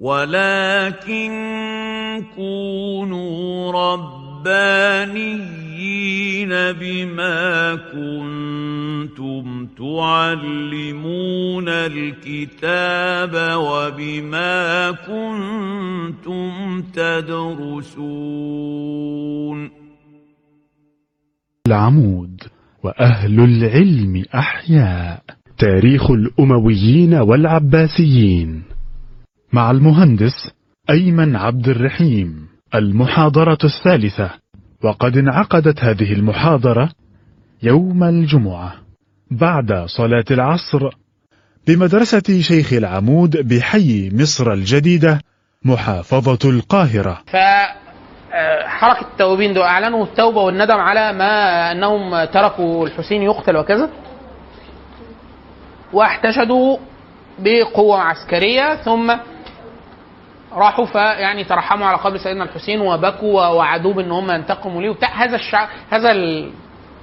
ولكن كونوا ربانيين بما كنتم تعلمون الكتاب وبما كنتم تدرسون. العمود وأهل العلم أحياء. تاريخ الأمويين والعباسيين. مع المهندس أيمن عبد الرحيم المحاضرة الثالثة. وقد انعقدت هذه المحاضرة يوم الجمعة بعد صلاة العصر. بمدرسة شيخ العمود بحي مصر الجديدة محافظة القاهرة. ف آه، التوابين دول أعلنوا التوبة والندم على ما أنهم تركوا الحسين يقتل وكذا. واحتشدوا بقوة عسكرية ثم راحوا فيعني ترحموا على قبر سيدنا الحسين وبكوا ووعدوه بأن هم ينتقموا ليه. وبتاع هذا الشع... هذا ال-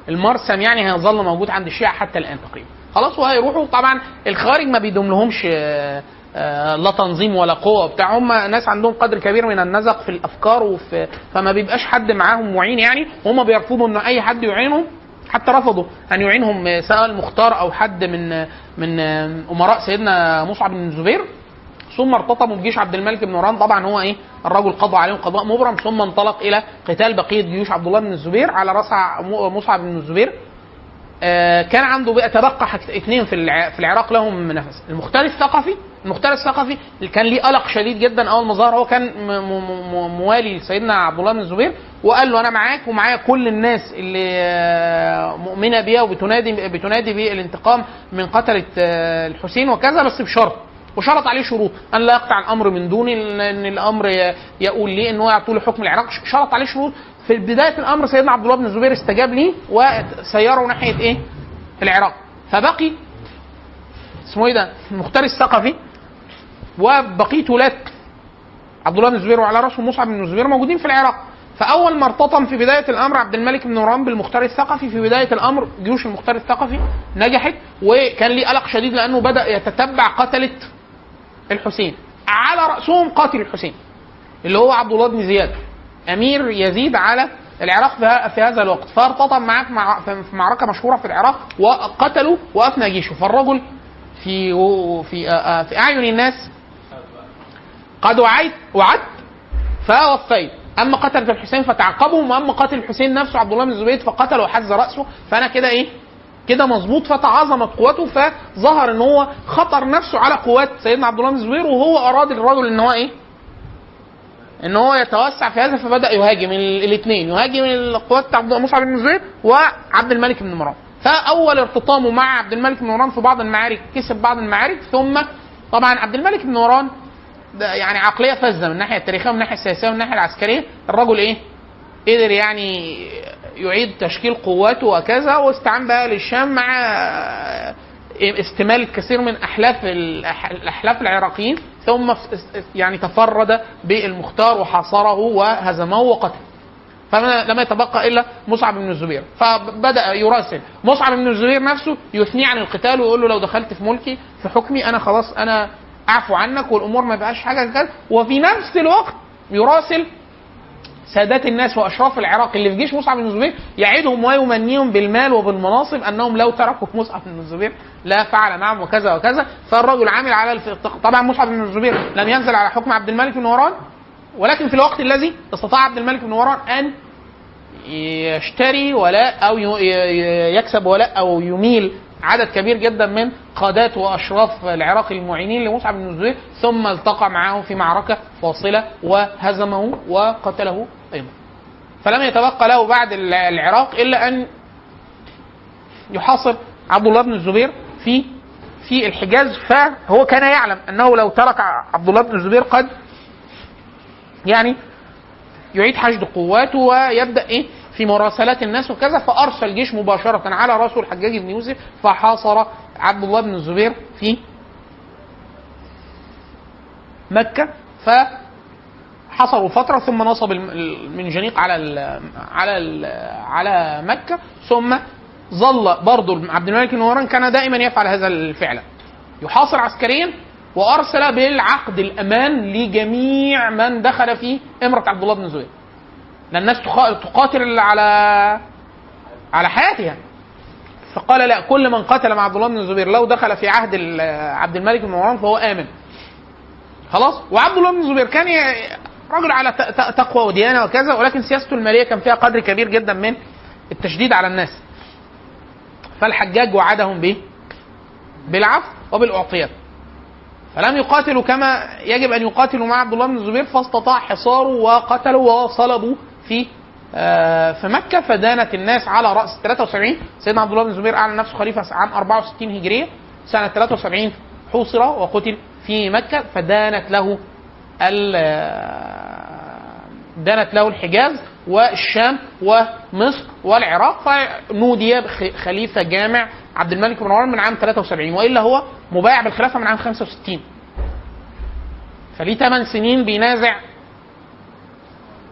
المرسم يعني هيظل موجود عند الشيعة حتى الآن تقريبا. خلاص وهيروحوا. طبعا الخارج ما بيدوم لهمش آه، آه، لا تنظيم ولا قوة بتاع هم ناس عندهم قدر كبير من النزق في الأفكار وفي فما بيبقاش حد معاهم معين يعني. هم بيرفضوا إن أي حد يعينهم حتى رفضوا أن يعينهم آه، سواء المختار أو حد من من أمراء سيدنا مصعب بن الزبير ثم ارتطموا بجيش عبد الملك بن مروان طبعا هو إيه؟ الرجل قضى عليهم قضاء مبرم. ثم انطلق إلى قتال بقية جيوش عبد الله بن الزبير على رأس مصعب بن الزبير. آه، كان عنده بقى تبقى اثنين في في العراق لهم نفس المختار الثقفي المختار الثقفي اللي كان ليه قلق شديد جدا أول ما ظهر. هو كان موالي لسيدنا عبد الله بن الزبير وقال له أنا معاك ومعايا كل الناس اللي آه، مؤمنة بيا وبتنادي بتنادي بالانتقام من قتلة آه، الحسين وكذا بس بشرط وشرط عليه شروط. أن لا يقطع الأمر من دوني ان الأمر يقول ليه إن هو يعطوا له حكم العراق. شرط عليه شروط. في بداية الأمر سيدنا عبد الله بن الزبير استجاب ليه وسيره ناحية إيه؟ العراق. فبقي اسمه إيه ده؟ المختار الثقفي وبقية ولاد عبد الله بن الزبير وعلى رأسه مصعب بن الزبير موجودين في العراق. فأول ما ارتطم في بداية الأمر عبد الملك بن مروان بالمختار الثقفي في بداية الأمر جيوش المختار الثقفي نجحت وكان ليه قلق شديد لأنه بدأ يتتبع قتلة الحسين على رأسهم قاتل الحسين اللي هو عبد الله بن زياد أمير يزيد على العراق في هذا الوقت. فارتطم معاه مع- في معركة مشهورة في العراق وقتلوا وأفنى جيشه. فالرجل في في في أعين الناس قد وعيت وعدت فوفيت. أما قتل الحسين فتعقبهم وأما قاتل الحسين نفسه عبد الله بن الزبير فقتله وحز رأسه. فأنا كده إيه؟ كده مظبوط فتعاظمت قوته فظهر إن هو خطر نفسه على قوات سيدنا عبد الله بن الزبير وهو أراد الرجل إن هو إيه؟ إن هو يتوسع في هذا فبدأ يهاجم الاثنين يهاجم القوات عبد مصعب بن الزبير وعبد الملك بن مروان فأول ارتطامه مع عبد الملك بن مروان في بعض المعارك كسب بعض المعارك ثم طبعا عبد الملك بن مروان يعني عقلية فذة من الناحيه التاريخية ومن الناحيه السياسية ومن الناحيه العسكرية. الرجل إيه؟ قدر يعني يعيد تشكيل قواته وكذا واستعان بقى للشام مع استمال الكثير من أحلاف الأحلاف العراقيين ثم يعني تفرد بالمختار وحاصره وهزمه وقتله فلم يتبقى إلا مصعب بن الزبير. فبدأ يراسل. مصعب بن الزبير نفسه يثني عن القتال ويقول له لو دخلت في ملكي في حكمي أنا خلاص أنا أعفو عنك والأمور ما بقاش حاجة كده وفي نفس الوقت يراسل سادات الناس وأشراف العراق اللي في جيش مصعب بن الزبير يعدهم ويمنيهم بالمال وبالمناصب أنهم لو تركوا مصعب بن الزبير لا فعل. معهم وكذا وكذا. فالرجل عامل على الف... طبعا مصعب بن الزبير لم ينزل على حكم عبد الملك بن مروان ولكن في الوقت الذي استطاع عبد الملك بن مروان أن يشتري ولاء أو يكسب ولاء أو يميل عدد كبير جدا من قادات وأشراف العراق المعينين لمصعب بن الزبير ثم التقى معه في معركة فاصلة وهزمه وقتله أيضا. فلم يتبقى له بعد الع- العراق إلا أن يحاصر عبد الله بن الزبير في في الحجاز فهو كان يعلم أنه لو ترك عبد الله بن الزبير قد يعني يعيد حشد قواته ويبدأ إيه في مراسلات الناس وكذا فأرسل جيش مباشرة على راسه الحجاج بن يوسف فحاصر عبد الله بن الزبير في مكة فحصروا فترة ثم نصب الم- المنجنيق على ال على ال على مكة ثم ظل برضه عبد الملك بن كان دائما يفعل هذا الفعل. يحاصر عسكريا وأرسل بالعقد الأمان لجميع من دخل في إمرة عبد الله بن الزبير لأن الناس تقا- تقاتل على على حياتها. فقال لا كل من قتل مع عبد الله بن الزبير لو دخل في عهد عبد الملك بن مروان فهو آمن. خلاص؟ وعبد الله بن الزبير كان رجل على تقوى وديانة وكذا ولكن سياسته المالية كان فيها قدر كبير جدا من التشديد على الناس. فالحجاج وعدهم به بالعفو وبالاعطيات فلم يقاتلوا كما يجب أن يقاتلوا مع عبد الله بن الزبير فاستطاع حصاره وقتلوا وصلبوا في آه، في مكة فدانت الناس على رأس 73 سيدنا عبد الله بن الزبير أعلن نفسه خليفة عام 64 هجرية سنة 73 حوصر وقتل في مكة فدانت له دانت له الحجاز والشام ومصر والعراق فنودي خليفه جامع عبد الملك بن مروان من عام 73 وإلا هو مبايع بالخلافة من عام 65 فليه 8 سنين بينازع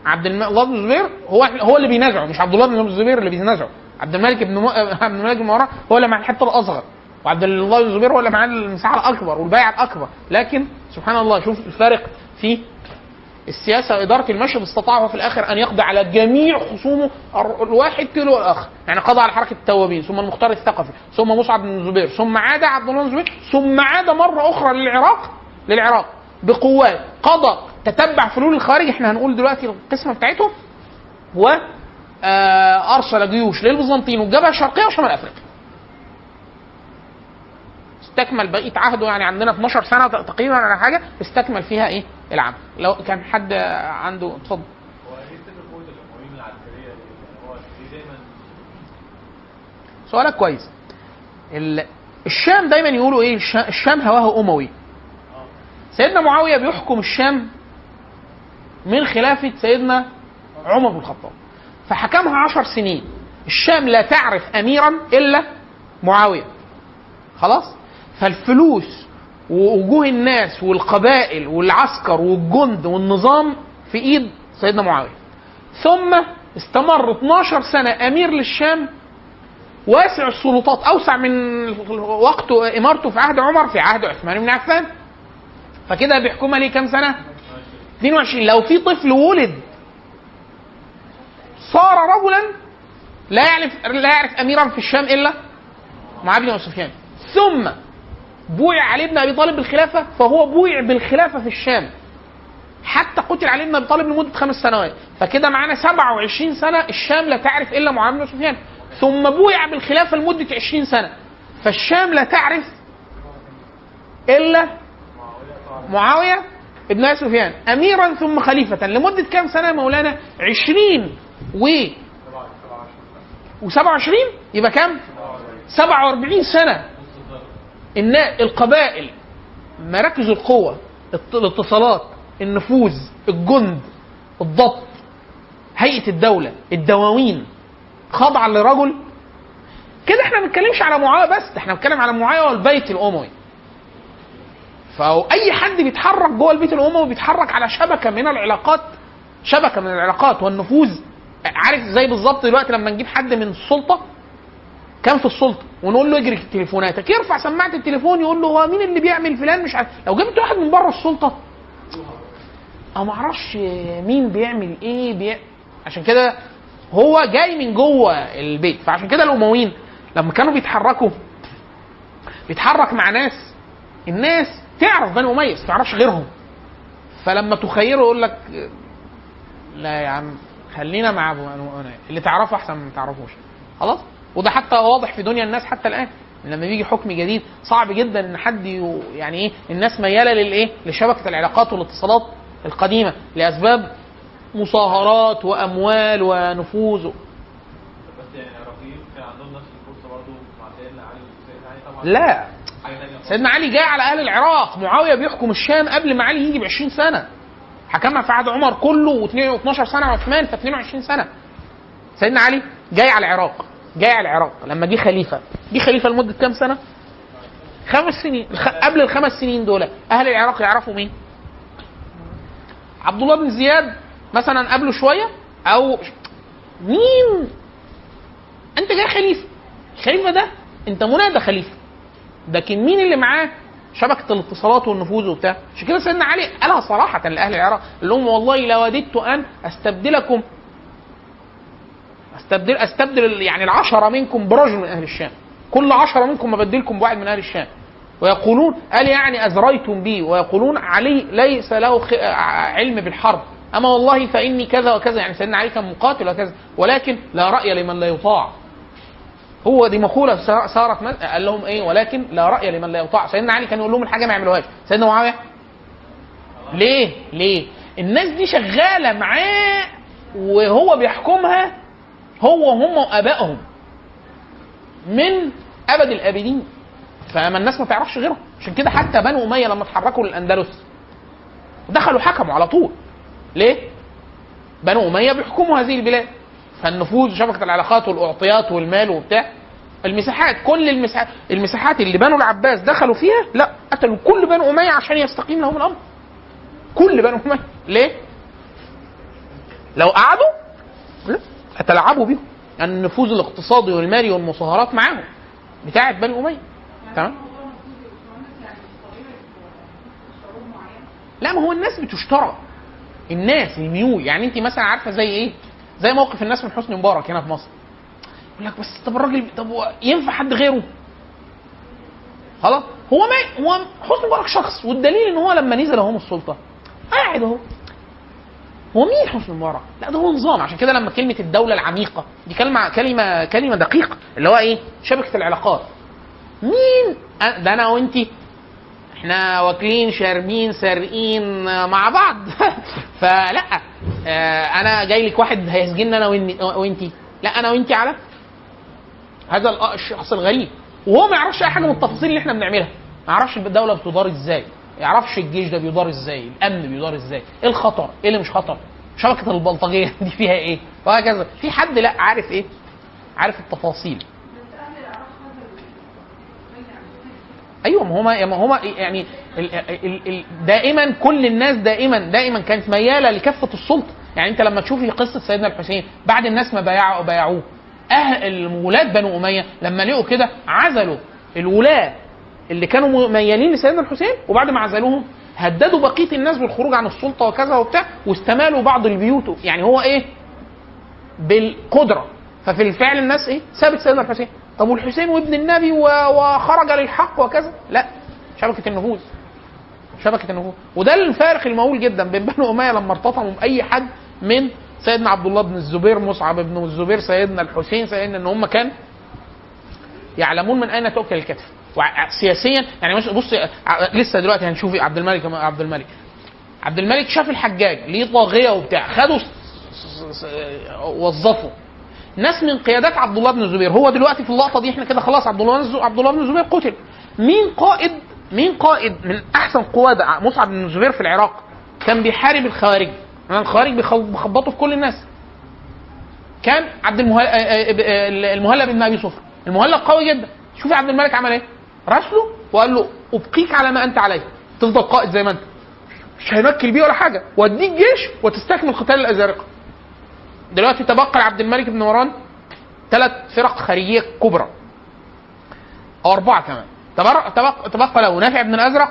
عبد الله بن الزبير هو هو اللي بينازعه مش عبد الله بن الزبير اللي بينازعه. عبد الملك بن م... عبد الملك بن مروان هو اللي مع الحتة الأصغر وعبد الله بن الزبير هو اللي مع المساحة الأكبر والبيعه الأكبر. لكن سبحان الله شوف الفارق في السياسة وإدارة المشهد استطاع في الآخر أن يقضي على جميع خصومه الواحد تلو الآخر. يعني قضى على حركة التوابين ثم المختار الثقفي ثم مصعب بن الزبير ثم عاد عبد الله بن الزبير ثم عاد مرة أخرى للعراق للعراق بقوات قضى تتبع فلول الخارج. إحنا هنقول دلوقتي القسمة بتاعتهم و آه، أرسل جيوش للبيزنطيين والجبهة الشرقية وشمال أفريقيا. استكمل بقية عهده يعني عندنا 12 سنة تقريبا على حاجة استكمل فيها إيه؟ العمل. لو كان حد عنده اتفضل. دايما سؤالك كويس. ال- الشام دايما يقولوا إيه؟ الش- الشام هواه أموي. سيدنا معاوية بيحكم الشام من خلافه سيدنا عمر بن الخطاب. فحكمها عشر سنين. الشام لا تعرف اميرا إلا معاوية. خلاص؟ فالفلوس ووجوه الناس والقبائل والعسكر والجند والنظام في إيد سيدنا معاوية. ثم استمر 12 سنة أمير للشام واسع السلطات أوسع من وقت إمارته في عهد عمر في عهد عثمان بن عفان. فكده بيحكمها ليه كام سنة؟ 22 لو في طفل ولد صار رجلا لا يعرف لا يعرف اميرا في الشام إلا معاذ بن سفيان ثم بويع علي بن أبي طالب بالخلافة فهو بويع بالخلافة في الشام. حتى قتل علي بن أبي طالب لمدة خمس سنوات. فكده معانا 27 سنة الشام لا تعرف إلا معاويه بن سفيان. ثم بويع بالخلافة لمدة 20 سنة. فالشام لا تعرف إلا معاوية ابن أبي سفيان اميرا ثم خليفة. لمدة كام سنة مولانا؟ 20 و و27 يبقى كام؟ 47 سنة. إن القبائل مراكز القوة الت- الاتصالات النفوذ الجند الضبط هيئة الدولة الدواوين خاضعة لرجل كده إحنا ما بنتكلمش على معاوية بس إحنا بنتكلم على معاوية والبيت الأموي. فأي حد بيتحرك جوه البيت الأموي بيتحرك على شبكة من العلاقات شبكة من العلاقات والنفوذ. عارف زي بالظبط دلوقتي لما نجيب حد من السلطة؟ كان في السلطة ونقول له اجري تليفوناتك. يرفع سماعة التليفون يقول له هو مين اللي بيعمل فلان؟ مش عارف. لو جبت واحد من بره السلطة أو ما أعرفش مين بيعمل إيه بي... عشان كده هو جاي من جوه البيت. فعشان كده الأمويين لما كانوا بيتحركوا بيتحرك مع ناس الناس تعرف بني أمية ما تعرفش غيرهم. فلما تخيره يقول لك لا يا عم خلينا مع أبو اللي تعرفه أحسن من ما تعرفوش. خلاص؟ وده حتى واضح في دنيا الناس حتى الآن. لما بيجي حكم جديد صعب جدا إن حد يعني إيه الناس ميالة للإيه لشبكة العلاقات والاتصالات القديمة لأسباب مصاهرات وأموال ونفوذ. بس يعني العراقيين كان عندهم نفس الفرصة برضه مع سيدنا علي. وسيدنا علي طبعا لا. سيدنا علي جاي على أهل العراق. معاوية بيحكم الشام قبل ما علي يجي ب 20 سنة. حكمها في عهد عمر كله و12 سنة عثمان ف 22 سنة. سيدنا علي جاي على العراق. جاي على العراق لما جه خليفة جه خليفة لمدة كام سنة؟ خمس سنين. قبل الخمس سنين دول أهل العراق يعرفوا مين؟ عبد الله بن زياد مثلا قبله شوية أو مين؟ أنت جاي خليفة الخليفة ده أنت منادى خليفة لكن مين اللي معاه شبكة الاتصالات والنفوذ وبتاع عشان كده سيدنا علي قالها صراحة لأهل العراق قال لهم والله لوددت أن أستبدلكم أستبدل استبدل يعني العشرة منكم برجل من أهل الشام. كل عشرة منكم ابدلكم بواحد من أهل الشام. ويقولون قال يعني أزريتم بي. ويقولون علي ليس له خ... علم بالحرب. أما والله فإني كذا وكذا. يعني سيدنا علي كان مقاتل وكذا. ولكن لا رأي لمن لا يطاع. هو دي مقولة سا- صارت من- قال لهم إيه؟ ولكن لا رأي لمن لا يطاع. سيدنا علي كان يقول لهم الحاجة ما يعملوهاش. سيدنا معاوية؟ ليه؟ ليه؟ الناس دي شغالة معاه وهو بيحكمها هو وهم وآبائهم من أبد الآبدين. فما الناس ما تعرفش غيرهم. عشان كده حتى بنو أمية لما اتحركوا للأندلس دخلوا حكموا على طول. ليه؟ بنو أمية بيحكموا هذه البلاد. فالنفوذ شبكه العلاقات والأعطيات والمال وبتاع المساحات كل المساحات المساحات اللي بنو العباس دخلوا فيها لا قتلوا كل بنو أمية عشان يستقيم لهم الأمر. كل بنو أمية. ليه؟ لو قعدوا لا هتلعبوا بيهم. يعني النفوذ الاقتصادي والمالي والمصاهرات معاهم. بتاعت بني أمية. تمام؟ لا ما هو الناس بتشترى. الناس الميول. يعني انت مثلا عارفة زي إيه؟ زي موقف الناس من حسني مبارك هنا في مصر. يقول لك بس طب الراجل طب ينفع حد غيره؟ خلاص؟ هو ما هو حسني مبارك شخص والدليل إن هو لما نزل أهو من السلطة قاعد أهو. هو مين مبارك؟ لا ده هو نظام عشان كده لما كلمة الدولة العميقة دي كلمة كلمة كلمة دقيقة اللي هو إيه؟ شبكة العلاقات. مين؟ ده أنا وأنتي إحنا واكلين شاربين سارقين مع بعض فلا آه، أنا جاي لك واحد هيسجنني أنا وإني- وأنتي لا أنا وأنتي على هذا الشخص الغريب وهو ما يعرفش أي حاجة من التفاصيل اللي إحنا بنعملها ما يعرفش الدولة بتدار إزاي يعرفش الجيش ده بيدار إزاي الأمن بيدار إزاي إيه الخطر إيه اللي مش خطر شبكة البلطجية دي فيها إيه؟ وهكذا. في حد لأ عارف إيه؟ عارف التفاصيل. أيوه ما هما ما هما يعني دائما كل الناس دائما دائما كانت ميالة لكفه السلطة. يعني أنت لما تشوفي قصة سيدنا الحسين بعد الناس ما بايعوا بايعوه. أهل ولاد بنو أمية لما لقوا كده عزلوا. الولاة اللي كانوا ميالين لسيدنا الحسين وبعد ما عزلوهم هددوا بقية الناس بالخروج عن السلطة وكذا وبتاع واستمالوا بعض البيوت يعني هو إيه؟ بالقدرة. ففي الفعل الناس إيه؟ سابت سيدنا الحسين. طب والحسين وابن النبي وخرج للحق وكذا؟ لا. شبكة النفوذ. شبكة النفوذ. وده الفارق المهول جدا بين بنو أمية لما ارتطموا بأي حد من سيدنا عبد الله بن الزبير مصعب بن الزبير سيدنا الحسين سيدنا إن هم كان يعلمون من أين تؤكل الكتف. وسياسيا يعني مش بص ع- لسه دلوقتي هنشوف عبد الملك عبد الملك. عبد الملك شاف الحجاج ليه طاغية وبتاع خدوا وظفوا ناس من قيادات عبد الله بن الزبير هو دلوقتي في اللقطة دي إحنا كده خلاص عبد الله عبد الله بن الزبير قتل. مين قائد مين قائد من أحسن قواد مصعب بن الزبير في العراق؟ كان بيحارب الخوارج. لأن الخوارج بيخو- بيخبطوا في كل الناس. كان عبد المهل... المهلب بن أبي صفر المهلب قوي جدا. شوف عبد الملك عمل إيه؟ راسله وقال له أبقيك على ما أنت عليه. تفضل قائد زي ما أنت. مش هيمكن بيه ولا حاجة. وأديك جيش وتستكمل قتال الأزارقة. دلوقتي تبقى لعبد الملك بن مروان ثلاث فرق خارجية كبرى. أو أربعة كمان. تبقى, تبقى له نافع بن الأزرق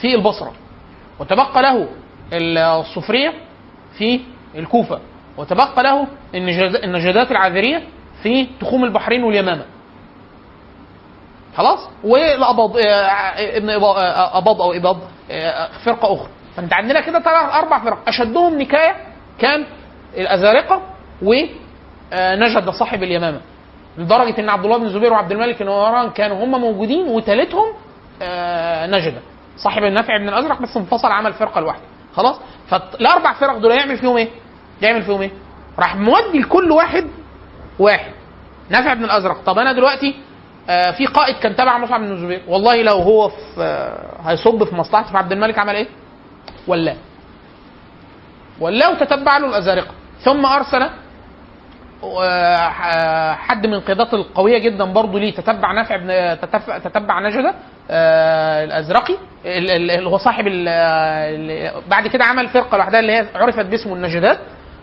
في البصرة. وتبقى له الصفرية في الكوفة. وتبقى له النجادات العذرية في تخوم البحرين واليمامة. خلاص؟ والاباض آه، ابن إبا- آه، أباض أو إباض آه، فرقة أخرى. فأنت عندنا كده ثلاث أربع فرق. أشدهم نكاية كان الأزارقة ونجد صاحب اليمامة. لدرجة إن عبد الله بن الزبير وعبد الملك بن مروان كانوا هم موجودين وثالثهم آه، نجده صاحب النافع بن الأزرق بس انفصل عمل فرقة لوحده. خلاص؟ فالأربع فرق دول هيعمل فيهم إيه؟ يعمل فيهم إيه؟ راح مودي لكل واحد واحد. نافع بن الأزرق. طب أنا دلوقتي آه، في قائد كان تبع مصعب بن الزبير والله لو هو في آه، هيصب في مصلحته فعبد الملك عمل إيه؟ ولا. ولا وتتبع له الأزارقة. ثم أرسل آه، حد من القيادات القوية جدا برضه ليه تتبع نافع بن تتبع, نجدة آه، الأزرقي ال- ال- اللي هو صاحب بعد كده عمل فرقة لوحدها اللي هي عرفت باسمه النجدات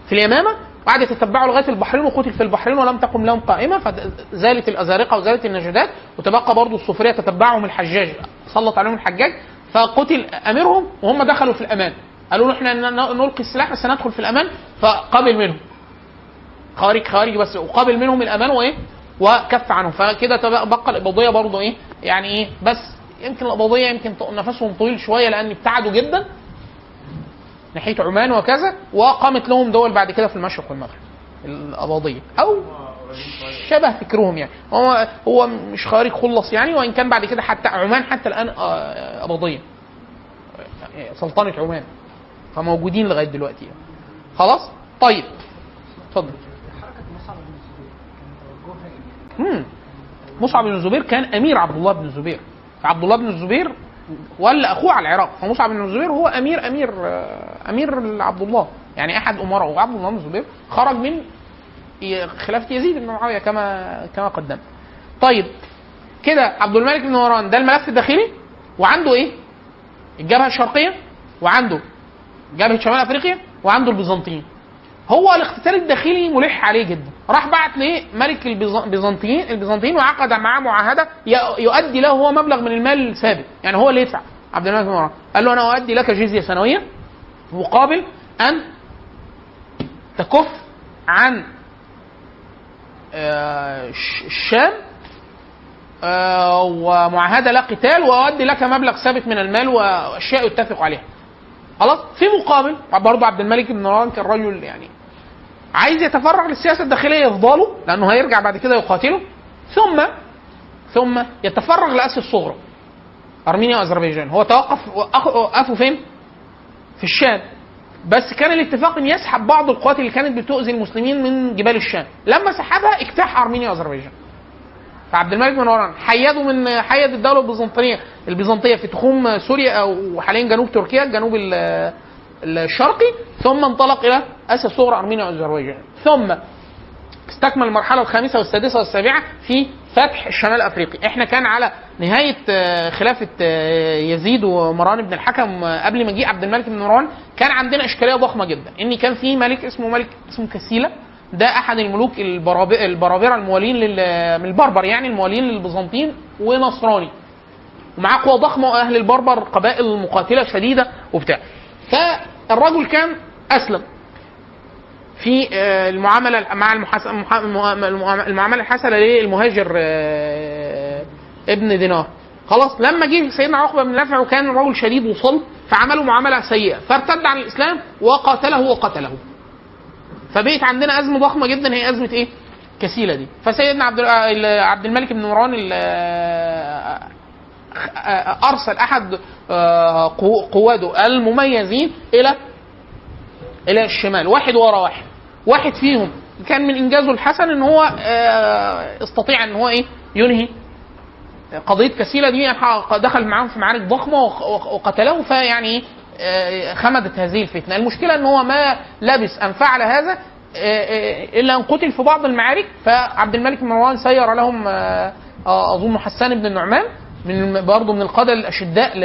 في اليمامة. وقعد يتتبعوا لغاية البحرين وقتل في البحرين ولم تقم لهم قائمة فزالت الأزارقة وزالت النجدات. وتبقى برضه الصوفيه تتبعهم الحجاج سلط عليهم الحجاج فقتل أميرهم وهم دخلوا في الأمان. قالوا له إحنا نلقي السلاح بس ندخل في الأمان فقبل منهم. خوارج خوارج بس وقابل منهم الأمان وإيه؟ وكف عنهم. فكده بقى القبضيه برضه إيه؟ يعني إيه؟ بس يمكن القبضيه يمكن نفسهم طويل شوية لأن ابتعدوا جدا. ناحية عمان وكذا وقامت لهم دول بعد كده في المشرق والمغرب القبضيه أو شبه فكرهم يعني. هو هو مش خوارج خلص يعني وإن كان بعد كده حتى عمان حتى الآن قبضيه آه، سلطنة عمان فموجودين لغاية دلوقتي يعني. خلاص؟ طيب. اتفضل. مصعب بن الزبير كان أمير عبد الله بن الزبير. عبد الله بن الزبير ولا أخوه على العراق. فمصعب بن الزبير هو امير أمير أمير عبد الله. يعني أحد أمراء وعبد الله بن الزبير. خرج من خلافة يزيد بن معاوية كما كما قدمت طيب كده عبد الملك بن مروان ده الملف الداخلي؟ وعنده إيه؟ الجبهة الشرقية؟ وعنده جبهة شمال أفريقيا؟ وعنده البيزنطيين. هو الاقتتال الداخلي ملح عليه جدا. راح بعت لملك البيز- البيزنطيين البيزنطيين وعقد معاه معاهدة يؤدي له هو مبلغ من المال ثابت يعني هو اللي يدفع. عبد الملك بن مروان قال له أنا أؤدي لك جزية سنويه مقابل أن تكف عن آه، الشام آه، ومعاهدة لا قتال وأؤدي لك مبلغ ثابت من المال وأشياء يتفق عليها. خلاص؟ في مقابل برضه عبد الملك بن مروان كان رجل يعني عايز يتفرغ للسياسة الداخلية يفضله لأنه هيرجع بعد كده يقاتله. ثم ثم يتفرغ لأسيا الصغرى أرمينيا وأذربيجان. هو توقف وقف- وقفوا فين؟ في الشام. بس كان الاتفاق إن يسحب بعض القوات اللي كانت بتؤذي المسلمين من جبال الشام. لما سحبها اجتاح أرمينيا وأذربيجان. فعبد الملك بن مروان حيدوا من حيد الدولة البيزنطية البيزنطية في تخوم سوريا أو حاليا جنوب تركيا الجنوب ال- الشرقي ثم انطلق إلى آسيا الصغرى أرمينيا وأذربيجان. ثم استكمل المرحلة الخامسة والسادسة والسابعة في فتح الشمال الافريقي إحنا كان على نهاية آه، خلافه آه، يزيد ومروان بن الحكم آه، قبل مجيء عبد الملك بن مروان كان عندنا إشكالية ضخمة جدا. إن كان في ملك اسمه ملك اسمه كسيلة. ده أحد الملوك البراب- البرابرة الموالين من البربر يعني الموالين للبيزنطيين ونصراني. ومعاه قوة ضخمة وأهل البربر قبائل مقاتلة شديدة وبتاع. فالرجل كان أسلم. في آه، المعاملة مع المحاس... المحا- المعا- المعاملة الحسنة للمهاجر آه، ابن دينار. خلاص لما جه سيدنا عقبة بن نافع وكان رجل شديد وصلب فعملوا معاملة سيئة. فارتد عن الإسلام وقاتله وقتله. فبقت عندنا أزمة ضخمة جدا هي أزمة إيه؟ كسيلة دي. فسيدنا عبد ال- عبد الملك بن مروان أرسل أحد آه، قواده المميزين إلى إلى الشمال. واحد ورا واحد. واحد فيهم كان من إنجازه الحسن إن هو آه، استطيع إن هو إيه؟ ينهي قضية كسيلة دي. دخل معاهم في معارك ضخمة وق- وقتله فيعني آه، خمدت هذه الفتنة. المشكلة إن هو ما لبس أن فعل هذا آه، آه، إلا أن قتل في بعض المعارك. فعبد الملك بن مروان سير لهم آه، آه، أظن حسان بن النعمان من برضه من القاده الأشداء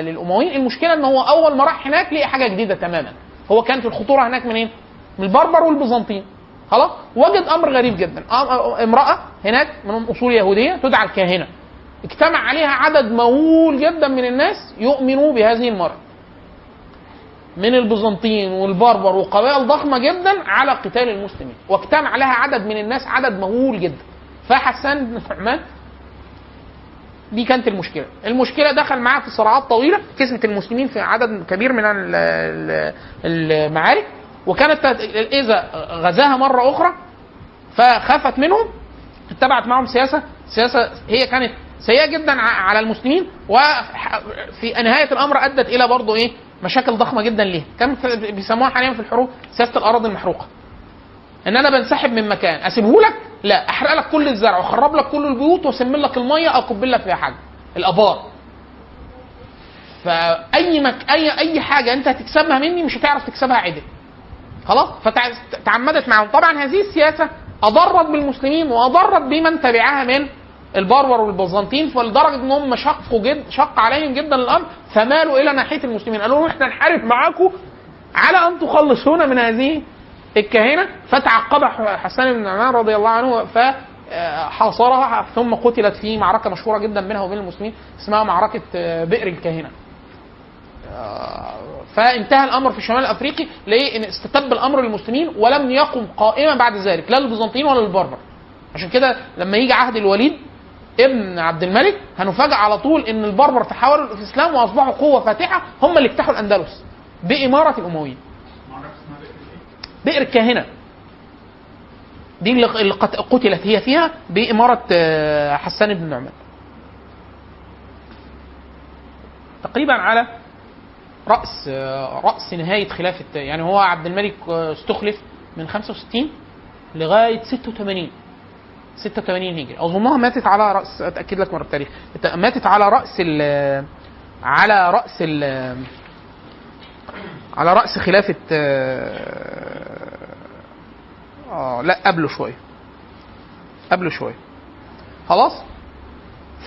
للأمويين. المشكلة إن هو أول ما راح هناك لقي حاجة جديدة تماما. هو كانت الخطورة هناك منين؟ من البربر والبيزنطيين. خلاص؟ وجد أمر غريب جدا. امرأة هناك من أصول يهودية تدعى الكاهنة. اجتمع عليها عدد مهول جدا من الناس يؤمنوا بهذه المرأة. من البيزنطيين والبربر وقبائل ضخمة جدا على قتال المسلمين. واجتمع لها عدد من الناس عدد مهول جدا. فحسان بن نعمان دي كانت المشكلة. المشكلة دخل معاها في صراعات طويلة كسبت المسلمين في عدد كبير من ال- ال- المعارك وكانت إذا غزاها مرة أخرى فخافت منهم اتبعت معهم سياسة سياسة هي كانت سيئة جدا على المسلمين وفي نهاية الأمر أدت إلى برضه إيه؟ مشاكل ضخمة جدا ليها. كان بيسموها حاليا في الحروب سياسة الاراضي المحروقة. إن أنا بنسحب من مكان اسيبه لك لا أحرق لك كل الزرع واخرب لك كل البيوت واسمن لك المية اكب لك فيها حاجة. الآبار. فأي مك... أي أي حاجة أنت هتكسبها مني مش هتعرف تكسبها عدل. خلاص؟ فتعمدت معهم طبعا هذه السياسة أضرت بالمسلمين وأضرت بمن تبعها من البربر والبيزنطيين فلدرجة ان هم شقوا جد شق عليهم جدا الأمر فمالوا إلى ناحية المسلمين. قالوا لهم إحنا نحارب معاكم على أن تخلصونا من هذه الكاهنه فتعقب حسان بن نعمان رضي الله عنه ف آه، ثم قتلت في معركة مشهورة جدا بينها وبين المسلمين اسمها معركة آه، بئر الكاهنة. آه، فانتهى الأمر في الشمال الافريقي لأن استتب الأمر للمسلمين ولم يقم قائما بعد ذلك لا للبيزنطيين ولا للبربر. عشان كده لما يجي عهد الوليد ابن عبد الملك هنفاجئ على طول إن البربر تحولوا للاسلام وأصبحوا قوة فاتحة هم اللي اجتاحوا الأندلس بإمارة الأمويين. بئر الكاهنه دي اللي اللي قت- قتلت هي فيها بإمارة آه، حسان بن نعمان. تقريبا على رأس آه، رأس نهاية خلافه يعني هو عبد الملك آه، استخلف من 65 لغاية 86 86 هجري. أظنها ماتت على رأس أتأكد لك من التاريخ. ماتت على رأس ال على رأس ال على رأس خلافة آه آه، لا قبله شوية. قبله شوية. خلاص؟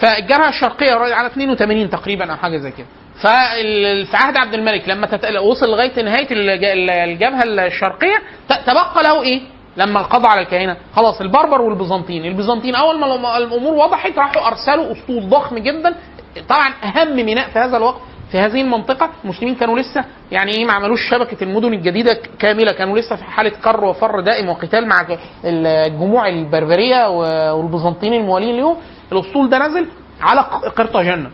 فالجبهه الشرقية على 82 تقريبا أو حاجة زي كده. فال- في عهد عبد الملك لما وصل لغاية نهاية الج- الجبهة الشرقية تبقى له إيه؟ لما قضى على الكهنة. خلاص البربر والبيزنطيين، البيزنطيين أول ما الأمور وضحت راحوا أرسلوا أسطول ضخم جدا. طبعا أهم ميناء في هذا الوقت في هذه المنطقة المسلمين كانوا لسه يعني إيه ما عملوش شبكة المدن الجديدة كاملة كانوا لسه في حالة كر وفر دائم وقتال مع الجموع البربرية والبيزنطيين الموالين ليهم الاسطول ده نزل على قرطاجنه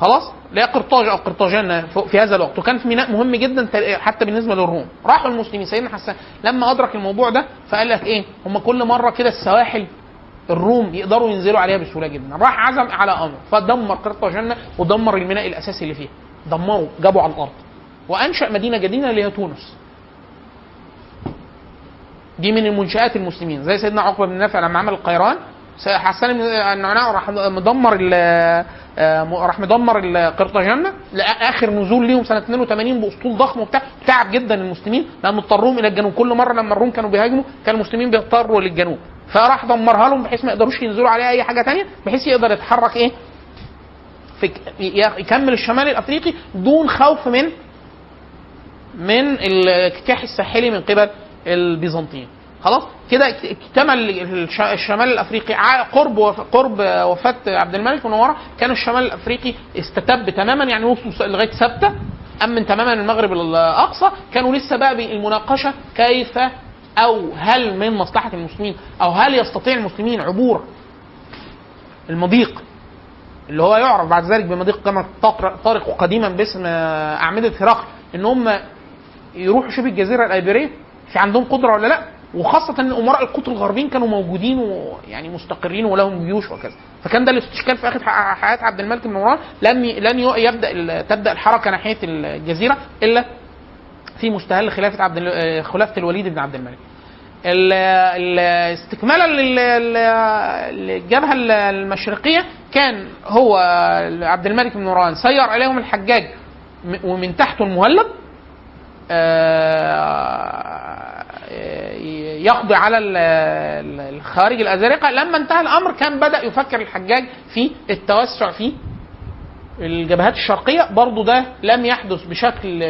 خلاص؟ لا قرطاج أو قرطاجنة في هذا الوقت. وكان في ميناء مهم جدا حتى بالنسبة للروم. راحوا المسلمين. سيدنا حسان لما أدرك الموضوع ده فقال لك إيه؟ هم كل مرة كده السواحل الروم يقدروا ينزلوا عليها بسهولة جدا. راح عزم على أمر فدمر قرطاجنة ودمر الميناء الأساسي اللي فيها. دمروا جابوا على الأرض. وأنشأ مدينة جديده اللي هي تونس. دي من المنشآت المسلمين. زي سيدنا عقبة بن نافع لما عمل القيران حسان بن النعناع راح مدمر آه، راح مدمر القرطاجنة لآخر نزول ليهم سنة 82 بأسطول ضخم وبتاع. تعب جدا المسلمين لأن اضطروهم إلى الجنوب. كل مرة لما الروم كانوا بيهاجموا كان المسلمين بيضطروا للجنوب. فراح دمرها لهم بحيث ما يقدروش ينزلوا عليها أي حاجة تانية بحيث يقدر يتحرك إيه؟ في يكمل الشمال الأفريقي دون خوف من من الاجتياح الساحلي من قبل البيزنطيين. خلاص؟ كده اكتمل الش- الشمال الأفريقي قرب قرب وفاة عبد الملك من ورا كان الشمال الأفريقي استتب تماما يعني وصلوا لغاية سبته أمن تماما المغرب الأقصى كانوا لسه بقى بالمناقشه كيف أو هل من مصلحة المسلمين أو هل يستطيع المسلمين عبور المضيق اللي هو يعرف بعد ذلك بمضيق كما طارق قديما باسم آه، أعمدة هرقل إن هم يروحوا شبه الجزيرة الأيبيرية في عندهم قدرة ولا لأ؟ وخاصة إن أمراء القطر الغربيين كانوا موجودين ويعني مستقرين ولهم جيوش وكذا. فكان ده الاستشكال في آخر حياة عبد الملك بن مروان لم لن يبدأ تبدأ الحركة ناحية الجزيرة إلا في مستهل خلافة عبد آه، خلافة الوليد بن عبد الملك. ال- ال- استكمالا لل- لل- للجبهه ال- المشرقية كان هو عبد الملك بن مروان سير عليهم الحجاج ومن تحته المهلب آه، يقضي على ال- ال- الخارج الازارقه لما انتهى الأمر كان بدأ يفكر الحجاج في التوسع في الجبهات الشرقية برضو ده لم يحدث بشكل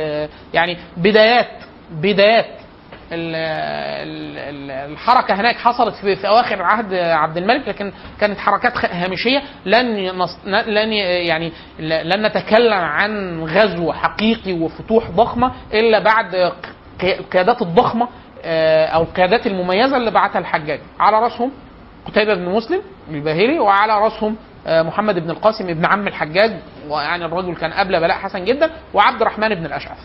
يعني بدايات بدايات ال- ال- ال- الحركة هناك حصلت في, أواخر عهد عبد الملك لكن كانت حركات هامشية لن. لن يعني لن نتكلم عن غزو حقيقي وفتوح ضخمة إلا بعد القيادات الضخمة آه، أو القيادات المميزة اللي بعتها الحجاج على رأسهم قتيبة بن مسلم الباهلي وعلى رأسهم محمد بن القاسم ابن عم الحجاج ويعني الرجل كان قبل بلاء حسن جدا وعبد الرحمن بن الأشعث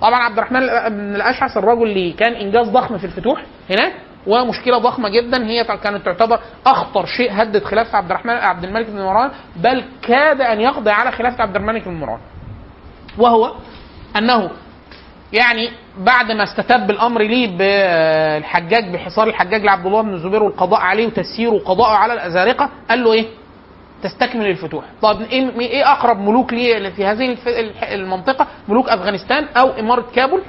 طبعا عبد الرحمن بن الأشعث الرجل اللي كان إنجاز ضخم في الفتوح هناك ومشكلة ضخمة جدا هي كانت تعتبر أخطر شيء هدد خلافه عبد الرحمن عبد الملك بن مروان بل كاد أن يقضي على خلافه عبد الملك بن مروان وهو أنه يعني بعد ما استتب الأمر ليه بالحجاج بحصار الحجاج لعبد الله بن الزبير والقضاء عليه وتسييره وقضاءه على الأزارقة قال له إيه؟ تستكمل الفتوح. طب إيه إيه أقرب ملوك ليه في هذه المنطقة؟ ملوك أفغانستان أو إمارة كابول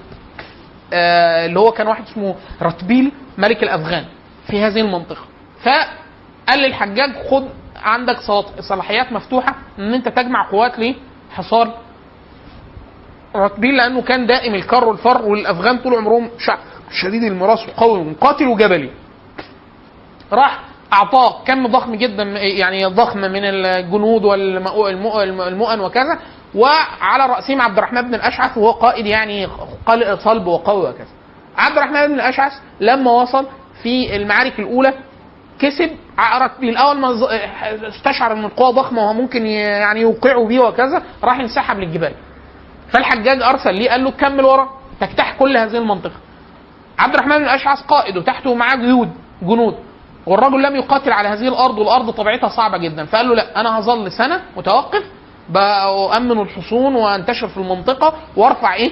آه اللي هو كان واحد اسمه رتبيل ملك الأفغان في هذه المنطقة. فقال للحجاج خد عندك صلاحيات مفتوحة إن أنت تجمع قوات لحصار رتبيل لأنه كان دائم الكر والفر والأفغان طول عمرهم شعب شديد المراس وقوي ومقاتل وجبلي. راح أعطاه كم ضخم جدا يعني ضخم من الجنود والمؤن وكذا وعلى رأسهم عبد الرحمن بن الأشعث وهو قائد يعني صلب وقوي وكذا. عبد الرحمن بن الأشعث لما وصل في المعارك الأولى كسب الأول ما استشعر إن القوة ضخمة وهو ممكن يعني يوقعوا بيه وكذا راح انسحب للجبال. فالحجاج أرسل ليه قال له كمل ورا تجتاح كل هذه المنطقة. عبد الرحمن بن الأشعث قائد وتحته معاه جيود جنود. والرجل لم يقاتل على هذه الأرض والأرض طبيعتها صعبة جدا. فقال له لا أنا هظل سنة متوقف بامن الحصون وأنتشر في المنطقة وأرفع إيه؟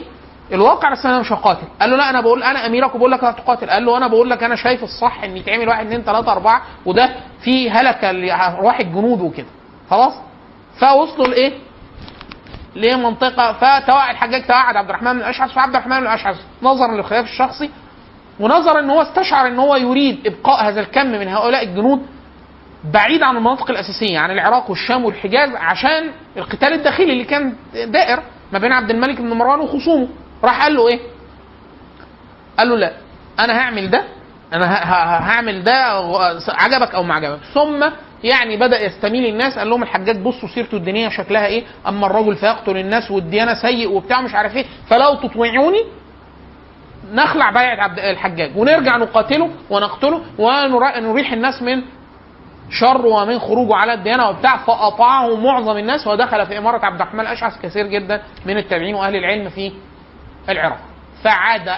الواقع بس أنا مش هقاتل. قال له لا أنا بقول أنا اميرك وبقول لك هتقاتل قال له أنا بقول لك أنا شايف الصح إن يتعمل واحد اثنين ثلاثة أربعة وده في هلكة لارواح الجنود وكده. خلاص؟ فوصلوا لإيه؟ لمنطقة فتوعد الحجاج توعد عبد الرحمن بن الاشعث فعبد الرحمن بن الاشعث نظرا للخلاف الشخصي ونظرا إن هو استشعر إن هو يريد إبقاء هذا الكم من هؤلاء الجنود بعيد عن المناطق الأساسية عن العراق والشام والحجاز عشان القتال الداخلي اللي كان دائر ما بين عبد الملك بن مروان وخصومه. راح قال له إيه؟ قال له لا أنا هعمل ده أنا هعمل ده عجبك أو ما عجبك. ثم يعني بدأ يستميل الناس قال لهم الحجاج بصوا سيرته الدينية شكلها إيه؟ أما الرجل فيقتل الناس والديانة سيء وبتاع مش عارف إيه فلو تطيعوني نخلع بيعة عبد الحجاج. ونرجع نقاتله ونقتله ونريح الناس من شر ومن خروجه على الديانة وبتاع. فاطاعه معظم الناس ودخل في إمارة عبد الرحمن الأشعث كثير جدا من التابعين وأهل العلم في العراق. فعاد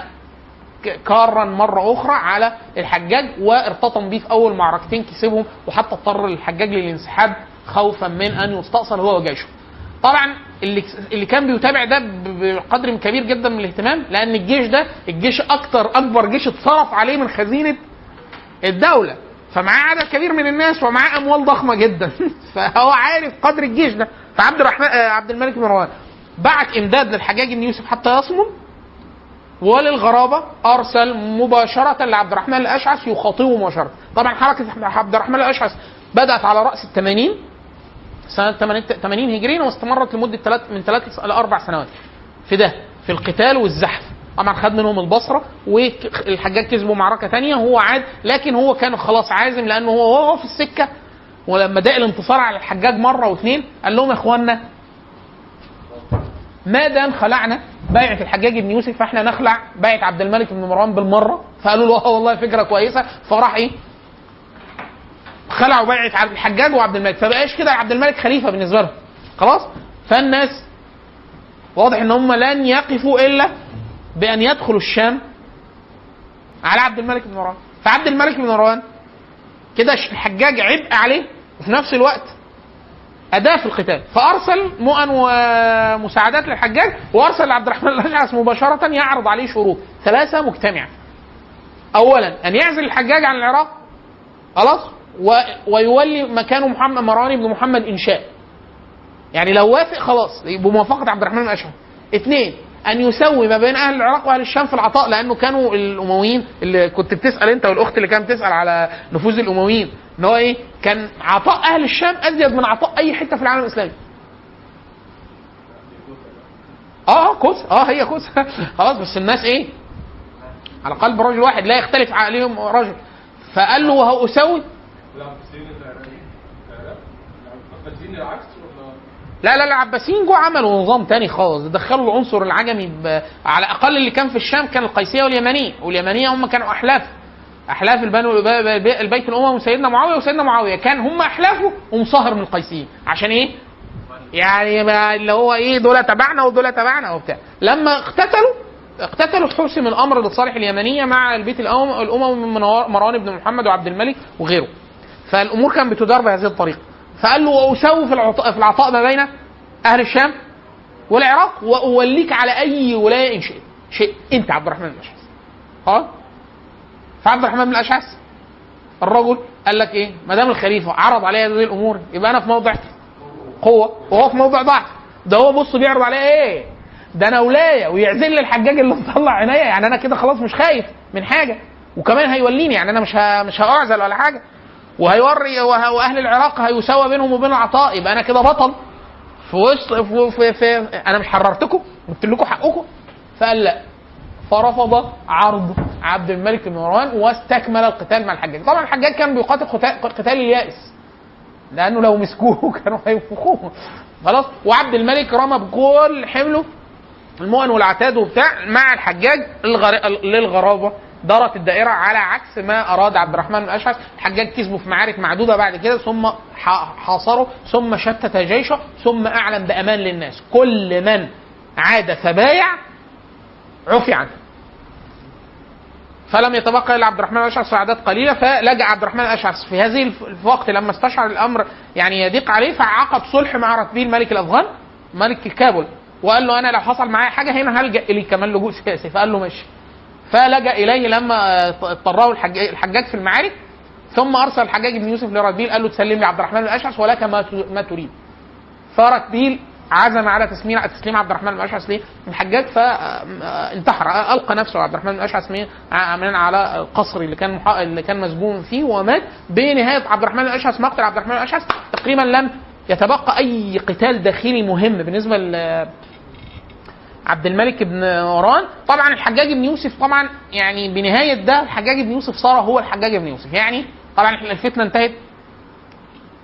كارا مرة أخرى على الحجاج وارتطم بيه في أول معركتين كسبهم وحتى اضطر الحجاج للانسحاب خوفا من أن يستأصل هو وجيشه. طبعا اللي اللي كان بيتابع ده بقدر كبير جدا من الاهتمام لأن الجيش ده الجيش أكتر أكبر جيش اتصرف عليه من خزينة الدولة. فمعاه عدد كبير من الناس ومعاه أموال ضخمة جدا. فهو عارف قدر الجيش ده. فعبد الرحمن آه، عبد الملك بن مروان بعت إمداد للحجاج بن يوسف حتى يصمم وللغرابة أرسل مباشرة لعبد الرحمن الأشعث يخاطبه مباشرة. طبعا حركة عبد الرحمن الأشعث بدأت على رأس الثمانين سنة 80 هجريا واستمرت لمدة ثلاث من ثلاث إلى أربع سنوات. في ده في القتال والزحف. طبعا خد منهم البصرة والحجاج كسبوا معركة تانية هو عاد لكن هو كان خلاص عازم لأنه هو وهو في السكة. ولما داق الانتصار على الحجاج مرة واثنين قال لهم يا إخوانا ما دام خلعنا بيعة الحجاج بن يوسف فإحنا نخلع بيعة عبد الملك بن مروان بالمرة. فقالوا له آه والله فكرة كويسة. فراح إيه؟ خلعوا بيعة عبد الحجاج وعبد الملك. فبقاش كده عبد الملك خليفة بالنسبة لهم. خلاص؟ فالناس واضح إن هم لن يقفوا إلا بأن يدخلوا الشام على عبد الملك بن مروان. فعبد الملك بن مروان كده الحجاج عبء عليه وفي نفس الوقت أداة في القتال. فأرسل مؤن ومساعدات للحجاج وأرسل لعبد الرحمن الأشعث مباشرة يعرض عليه شروط. ثلاثة مجتمعة أولا أن يعزل الحجاج عن العراق. خلاص. ويولي مكانه محمد مروان بن محمد إنشاء يعني لو وافق خلاص بموافقة عبد الرحمن الأشعث اثنين أن يسوي ما بين أهل العراق وأهل الشام في العطاء لأنه كانوا الأمويين اللي كنت بتسأل أنت والأخت اللي كانت بتسأل على نفوذ الأمويين إن هو إيه؟ كان عطاء أهل الشام أزيد من عطاء أي حتة في العالم الإسلامي. آه آه كوس آه هي كوس خلاص بس الناس إيه؟ على قلب رجل واحد لا يختلف عليهم رجل فقال له وهو أسوي لا لا العباسيين جو عملوا نظام تاني خالص. دخلوا العنصر العجمي. على الأقل اللي كان في الشام كان القيسية واليمنيه واليمنية هم كانوا أحلاف. أحلاف البنو البيت الاموي وسيدنا معاوية وسيدنا معاوية. كان هم احلافه ومصهر من القيسيين. عشان إيه؟ يعني اللي هو إيه دول تبعنا ودول تبعنا وبتاع. لما اقتتلوا اقتتلوا حسم الأمر لصالح اليمنية مع البيت الاموي من مروان بن محمد وعبد الملك وغيره. فالأمور كانت بتدار بهذه الطريقة. فقال له واسوي في العطاء في العطاء ما بين أهل الشام والعراق وأوليك على أي ولاية إن شئت. شئت. أنت عبد الرحمن بن الأشعث. خلاص؟ فعبد الرحمن بن الأشعث الرجل قال لك إيه؟ ما دام الخليفة عرض عليا هذه الأمور يبقى أنا في موضع قوة وهو في موضع ضعف. ده هو بص بيعرض عليا إيه؟ ده أنا ولاية ويعزل لي الحجاج اللي مطلع عينيا. يعني أنا كده خلاص مش خايف من حاجة. وكمان هيوليني. يعني أنا مش. مش هأعزل ولا حاجة. وهيوري وه... وأهل العراق هيساوى بينهم وبين العطاء. يبقى أنا كده بطل. في وسط في, في, في أنا مش حررتكم قلت لكم حقكم. فقال لا. فرفض عرض عبد الملك بن مروان واستكمل القتال مع الحجاج. طبعا الحجاج كان بيقاتل قتال, اليائس لأنه لو مسكوه كانوا هينفخوه. خلاص؟ وعبد الملك رمى بكل حمله المؤن والعتاد وبتاع مع الحجاج. للغرابة. دارت الدائرة على عكس ما أراد عبد الرحمن بن الاشعث الحجاج كسبه في معارك معدودة بعد كده ثم حاصره ثم شتت جيشه ثم أعلن بأمان للناس. كل من عاد فبايع عفي عنه. فلم يتبقى إلا عبد الرحمن الاشعث في اعداد قليلة فلجأ عبد الرحمن الاشعث في هذه الوقت لما استشعر الأمر يعني يضيق عليه فعقد صلح مع رتبيل ملك الأفغان ملك الكابل وقال له أنا لو حصل معايا حاجة هنا هلجأ إليك كمان لجوء سياسي. فقال له ماشي. فلجأ إليه لما اضطره الحجاج, في المعارك ثم أرسل الحجاج بن يوسف لرتبيل قال له تسلم لي عبد الرحمن الاشعث ولك ما ما تريد فرتبيل عزم على تسليم تسليم عبد الرحمن بن الاشعث ليه؟ الحجاج فانتحر ألقى نفسه عبد الرحمن بن الاشعث من على القصر اللي كان اللي كان مسجون فيه ومات بنهاية عبد الرحمن بن الاشعث مقتل عبد الرحمن بن الاشعث تقريبا لم يتبقى أي قتال داخلي مهم بالنسبة عبد الملك بن مروان طبعا الحجاج بن يوسف طبعا يعني بنهاية ده الحجاج بن يوسف صار هو الحجاج بن يوسف. يعني طبعا الفتنة انتهت.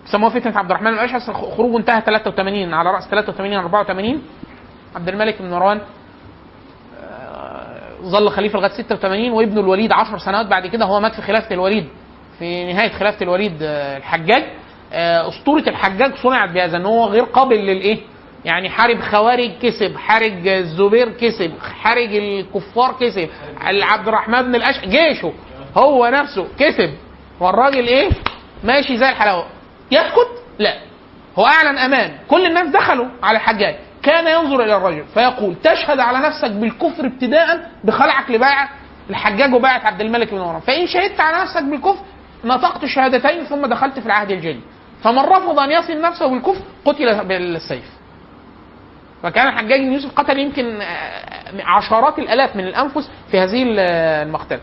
سموها فتنة عبد الرحمن بن الاشعث خروجه انتهى 83 على رأس 83 84 عبد الملك بن مروان آه، ظل خليفة لغاية 86 وابنه الوليد 10 سنوات. بعد كده هو مات في خلافة الوليد في نهاية خلافة الوليد آه، الحجاج. آه، أسطورة الحجاج صنعت بهذا إن هو غير قابل للإيه؟ يعني حارب خوارج كسب، حارج الزبير كسب، حارج الكفار كسب، عبد الرحمن بن الاشعث جيشه هو نفسه كسب. والراجل إيه؟ ماشي زي الحلاوة. يسكت؟ لا. هو أعلن أمان. كل الناس دخلوا على الحجاج. كان ينظر إلى الرجل فيقول تشهد على نفسك بالكفر ابتداء بخلعك لبيعه الحجاج وبيعه عبد الملك بن مروان فإن شهدت على نفسك بالكفر نطقت شهادتين ثم دخلت في العهد الجديد فمن رفض أن يصل نفسه بالكفر قتل بالسيف. فكان الحجاج بن يوسف قتل يمكن آه، عشرات الآلاف من الأنفس في هذه المقتلة.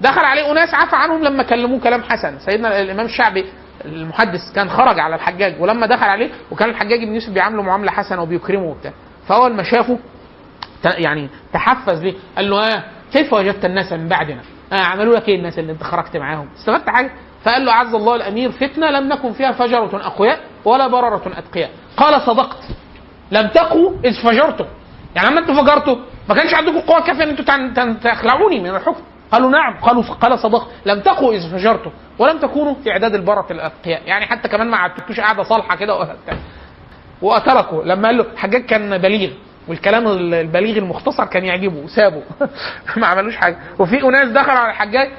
دخل عليه أناس عفى عنهم لما كلموه كلام حسن. سيدنا الإمام الشعبي المحدث كان خرج على الحجاج ولما دخل عليه وكان الحجاج بن يوسف بيعامله معاملة حسنة وبيكرمه وبتاع. فأول ما شافه يعني تحفز ليه قال له آه كيف وجدت الناس من بعدنا؟ آه عملوا لك إيه الناس اللي أنت خرجت معاهم؟ استفدت حاجة؟ فقال له عز الله الأمير فتنة لم نكن فيها فجرة أقوياء ولا برره أتقياء. قال صدقت. لم تقوا إذ فجرتم. يعني لما أنتوا فجرتوا ما كانش عندكم قوة كافية إن أنتوا تخلعوني من الحكم. قالوا نعم قالوا قال صدقت لم تقوا إذ فجرتم ولم تكونوا في إعداد البرة الأتقياء. يعني حتى كمان ما قعدتوش قاعدة صالحة كده و- وتركوا لما قال له الحجاج كان بليغ والكلام البليغ المختصر كان يعجبه وسابه ما عملوش حاجة. وفي أناس دخلوا على الحجاج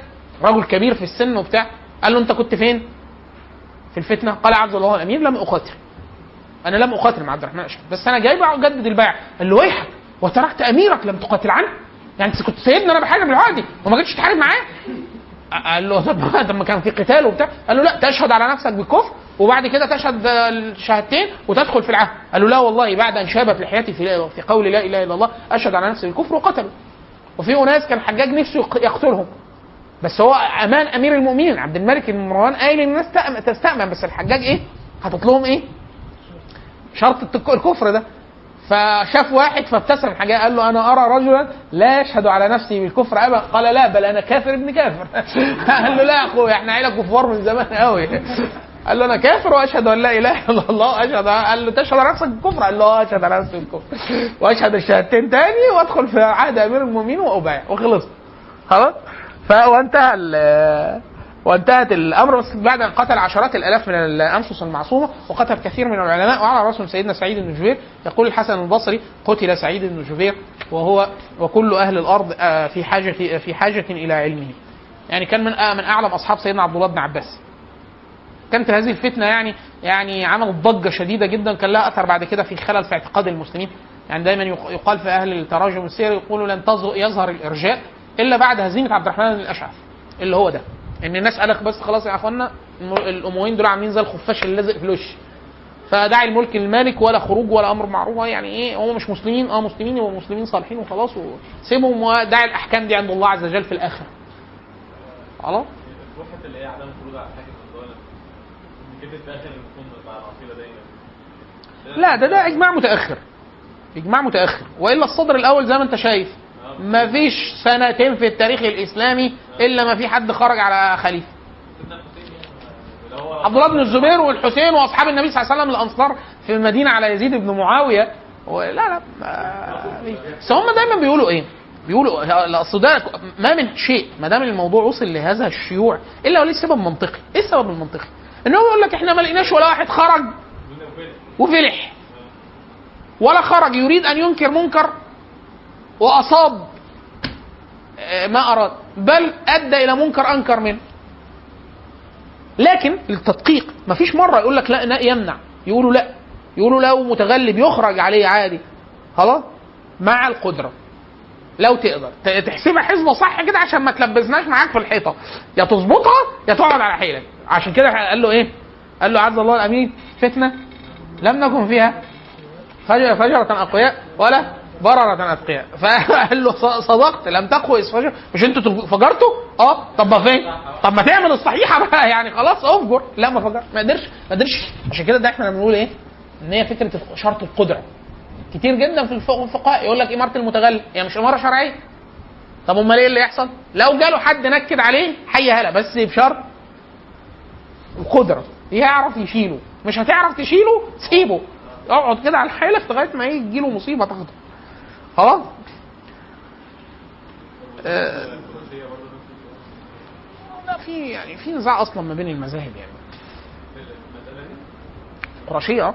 رجل كبير في السن وبتاع قال له أنت كنت فين؟ في الفتنة. قال عبد الله الأمير لم أقاتل. أنا لم أقاتل مع عبد الرحمن الاشعري بس أنا جاي اجدد البيعه قال له ويحك وتركت أميرك لم تقاتل عنه. يعني أنت كنت سايبني أنا بحارب العادي وما جيتش تحارب معاه. قال له طب ما كان في قتال وبتاع. قال له لا تشهد على نفسك بالكفر وبعد كده تشهد الشهادتين وتدخل في العهد. قال له لا والله بعد أن شابت لحيتي في في قول لا إله إلا الله أشهد على نفسي بالكفر وقتلوا. وفي أناس كان الحجاج نفسه يق- يقتلهم. بس هو أمان أمير المؤمنين عبد الملك بن مروان قايل الناس تستأمن بس الحجاج إيه؟ حاطط لهم إيه؟ شرط الكفر ده. فشاف واحد فابتسم حاجة قال له أنا أرى رجلا لا يشهد على نفسه بالكفر أبدا. قال لا بل أنا كافر ابن كافر. قال له لا يا أخويا إحنا عيلة كفار من زمان قوي قال له أنا كافر وأشهد أن لا إله إلا الله اشهد قال له تشهد على نفسك بالكفر؟ قال له آه أشهد على نفسي بالكفر. وأشهد الشهادتين تاني وأدخل في عهد أمير المؤمنين وأبايع وخلص خلاص؟ ف وانتهى ال- وانتهت الأمر بس بعد أن قتل عشرات الألاف من الأنفس المعصومة وقتل كثير من العلماء وعلى راسهم سيدنا سعيد بن جبير يقول الحسن البصري قتل سعيد بن جبير وهو وكل أهل الأرض آه، في حاجة في حاجة إلى علمه. يعني كان من آه، من أعلم أصحاب سيدنا عبد الله بن عباس. كانت هذه الفتنة يعني يعني عملت ضجة شديدة جدا كان لها أثر بعد كده في خلل في اعتقاد المسلمين يعني دايما يق- يقال في أهل التراجم السير يقولوا لن يظهر الإرجاء إلا بعد هزيمة عبد الرحمن بن الأشعث اللي هو ده إن الناس قالك بس خلاص يا أخوانا الأمويين دول عاملين زي الخفاش اللي لازق في الوش. فداعي الملك للمالك ولا خروج ولا أمر معروف يعني إيه هم مش مسلمين آه مسلمين يبقوا مسلمين صالحين وخلاص وسيبهم وداعي الأحكام دي عند الله عز وجل في الاخره خلاص؟ اللي هي عدم الخروج على الحاكم الآخر لا ده ده إجماع متأخر. إجماع متأخر. وإلا الصدر الأول زي ما أنت شايف. ما فيش سنتين في التاريخ الإسلامي إلا ما في حد خرج على خليفة. عبد الله بن الزبير والحسين وأصحاب النبي صلى الله عليه وسلم الأنصار في المدينة على يزيد بن معاوية. لا لا بس هم دايما بيقولوا إيه؟ بيقولوا أصل ده ما من شيء ما دام الموضوع وصل لهذا الشيوع إلا وليه سبب منطقي، إيه السبب المنطقي؟ ان هو يقول لك إحنا ما لقيناش ولا واحد خرج وفلح. ولا خرج يريد أن ينكر منكر. وأصاب آه، ما أراد. بل أدى إلى منكر أنكر منه. لكن التدقيق مفيش مرة يقول لك لا يمنع. يقولوا لا. يقولوا لو متغلب يخرج عليه عادي. خلاص؟ مع القدرة. لو تقدر. تحسبها حسبة صح كده عشان ما تلبسناش معاك في الحيطة. يا تظبطها يا تقعد على حيلك. عشان كده قال له إيه؟ قال له عز الله الأمين فتنة لم نكن فيها. فجر فجرة أقوياء. ولا بررة أتقياء فقال له صدقت لم تقوى إذ فجر مش أنتوا فجرتوا؟ آه. طب ما فين؟ طب ما تعمل الصحيحة بقى يعني خلاص افجر لا ما فجر ما قدرش ما قدرش. عشان كده ده إحنا بنقول إيه؟ إن هي الف- شرط القدرة. كتير جدا في الفقه الفقهاء يقول لك إمارة المتغلب هي مش إمارة شرعية؟ طب أمال إيه اللي يحصل؟ لو جاله حد نكد عليه حي هلا بس بشرط القدرة. يعرف يشيله. مش هتعرف تشيله سيبه. اقعد كده على حالك لغاية ما يجي له مصيبة تاخده. خلاص. آه، لا في يعني في نزاع أصلا ما بين المذاهب يعني. قرشية. آه.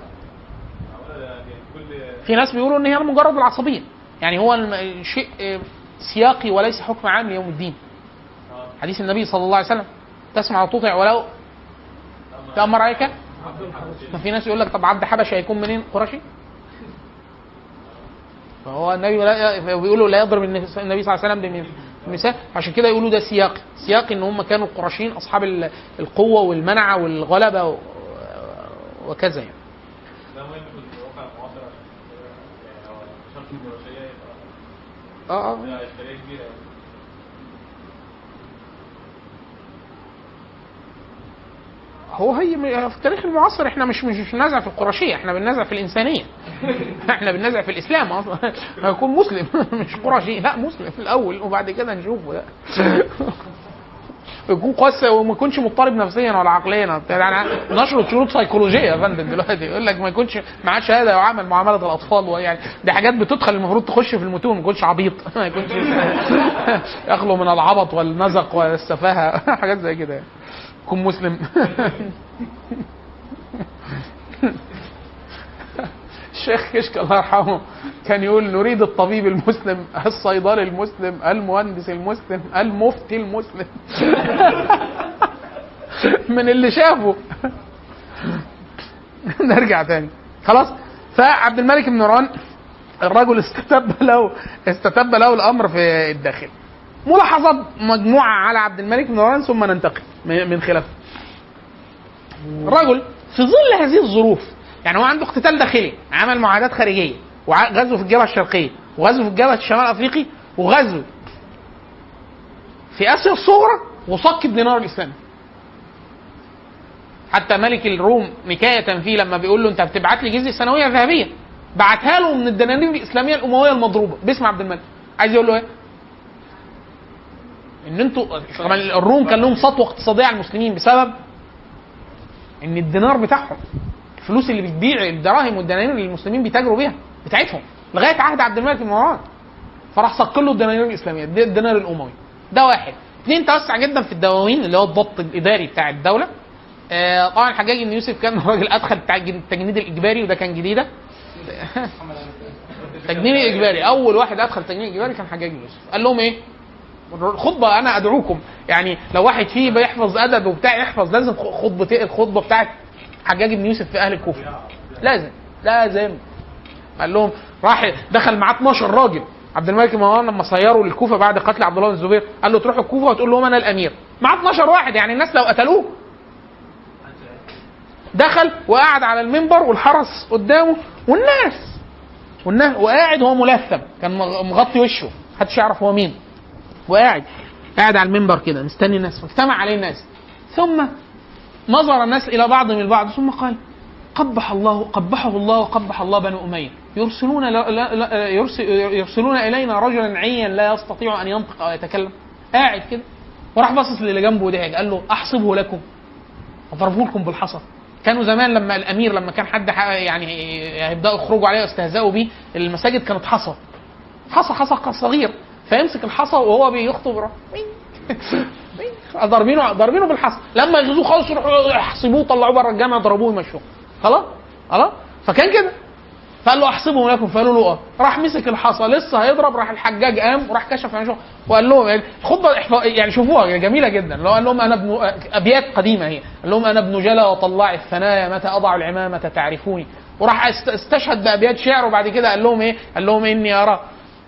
في ناس بيقولوا إن هي مجرد العصبية. يعني هو شيء آه، سياقي وليس حكم عام ليوم الدين. حديث النبي صلى الله عليه وسلم تسمع وتطيع ولو تأمر عليك؟ ما في ناس يقول لك طب عبد حبشي هيكون منين؟ قرشي. فهو النبي لا بيقولوا لا يضرب النبي صلى الله عليه وسلم بالمثال عشان كده يقولوا ده سياقي سياقي إن هم كانوا القرشيين أصحاب ال- القوة والمنعة والغلبة وكذا يعني. ده مهم في الواقع المعاصر عشان يعني هو شرط الجغرافية يبقى آه آه ده اشكالية كبيرة يعني. هو هي في التاريخ المعاصر إحنا مش مش بننازع في القرشية إحنا بننازع في الإنسانية. إحنا بننازع في الإسلام. أصلا يكون مسلم مش قرشي. لا مسلم في الأول وبعد كده نشوفه. ده يكون قاسي وما يكونش مضطرب نفسيا ولا عقليا. يعني نشرط شروط سيكولوجية يا فندم دلوقتي. يقول لك ما يكونش معاه شهاده يعامل معاملة الأطفال. ويعني دي حاجات بتدخل المفروض تخش في المتون ما يكونش عبيط. ما يكونش يخلو من العبط والنزق والسفاهة. حاجات زي كده يعني. يكون مسلم. الشيخ كشك الله يرحمه كان يقول نريد الطبيب المسلم الصيدلي المسلم المهندس المسلم المفتي المسلم. من اللي شافه. نرجع تاني. خلاص. فعبد الملك بن مروان الرجل استتب له استتب له الأمر في الداخل. ملاحظات مجموعة على عبد الملك بن مروان ثم ننتقل من خلافه. الرجل في ظل هذه الظروف يعني هو عنده اقتتال داخلي عمل معاهدات خارجية وغزو في الجبهة الشرقية وغزو في الجبهة الشمال الأفريقي وغزو في آسيا الصغرى وصك الدينار الإسلامي. حتى ملك الروم نكاية فيه لما بيقول له أنت بتبعت لي جزية سنوية ذهبية. بعتها له من الدنانير الإسلامية الأموية المضروبة. باسم عبد الملك. عايز يقول له إيه؟ إن أنتوا طبعا الروم كان لهم سطوة اقتصادية على المسلمين بسبب إن الدينار بتاعهم الفلوس اللي بتبيع الدراهم والدنانير اللي المسلمين بيتاجروا بيها بتاعتهم لغاية عهد عبد الملك بن مروان. فراح صك له الدنانير الإسلامية الد- الدينار الأموي. ده واحد. اثنين توسع جدا في الدواوين اللي هو الضبط الإداري بتاع الدولة. آه طبعا الحجاج بن يوسف كان راجل أدخل التجنيد الإجباري وده كان جديده تجنيد الإجباري أول واحد أدخل تجنيد اجباري كان حجاج بن يوسف. قال لهم إيه؟ الخطبه أنا أدعوكم. يعني لو واحد فيه بيحفظ أدب وبتاع يحفظ. لازم خطبة الخطبة بتاعت حجاج بن يوسف في أهل الكوفة. لازم لازم. قال لهم راح دخل معاه 12 راجل. عبد الملك مروان لما صيروا للكوفة بعد قتل عبد الله بن الزبير قال له تروحوا الكوفة وتقول لهم أنا الأمير. معاه 12 واحد. يعني الناس لو قتلوه. دخل وقعد على المنبر والحرس قدامه والناس. والناس وقاعد وهو ملثم. كان مغ- مغطي وشه. محدش يعرف هو مين. وقاعد قاعد على المنبر كده مستني الناس فاجتمع عليه الناس. ثم نظر الناس إلى بعضهم البعض ثم قال قبح الله قبحه الله وقبح الله بنو أمية. يرسلون لا لا لا يرسل يرسلون إلينا رجلا عيا لا يستطيع أن ينطق أو يتكلم. قاعد كده. وراح باصص للي جنبه ضحك قال له أحسبه لكم. أضربه لكم بالحصى. كانوا زمان لما الأمير لما كان حد يعني هيبدأوا يخرجوا عليه ويستهزئوا بيه المساجد كانت حصى. حصى حصى صغير. فيمسك الحصى وهو بيخطب ضاربينه ضاربينه بالحصى. لما يغزوه خالص يروحوا يحسبوه طلعوه بره الجامع ضربوه يمشوه خلاص؟ خلاص؟ فكان كده. فقال له احسبهم لكم فقالوا له آه. راح مسك الحصى لسه هيضرب راح الحجاج قام وراح كشف عن وقال لهم يعني الخطبه يعني شوفوها جميلة جدا. لو قال لهم أنا ابن أبيات قديمة هي. قال لهم أنا ابن جلا وطلاع الثنايا متى أضع العمامة تعرفوني؟ وراح است- استشهد بأبيات شعر وبعد كده قال لهم إيه؟ قال لهم إني أرى.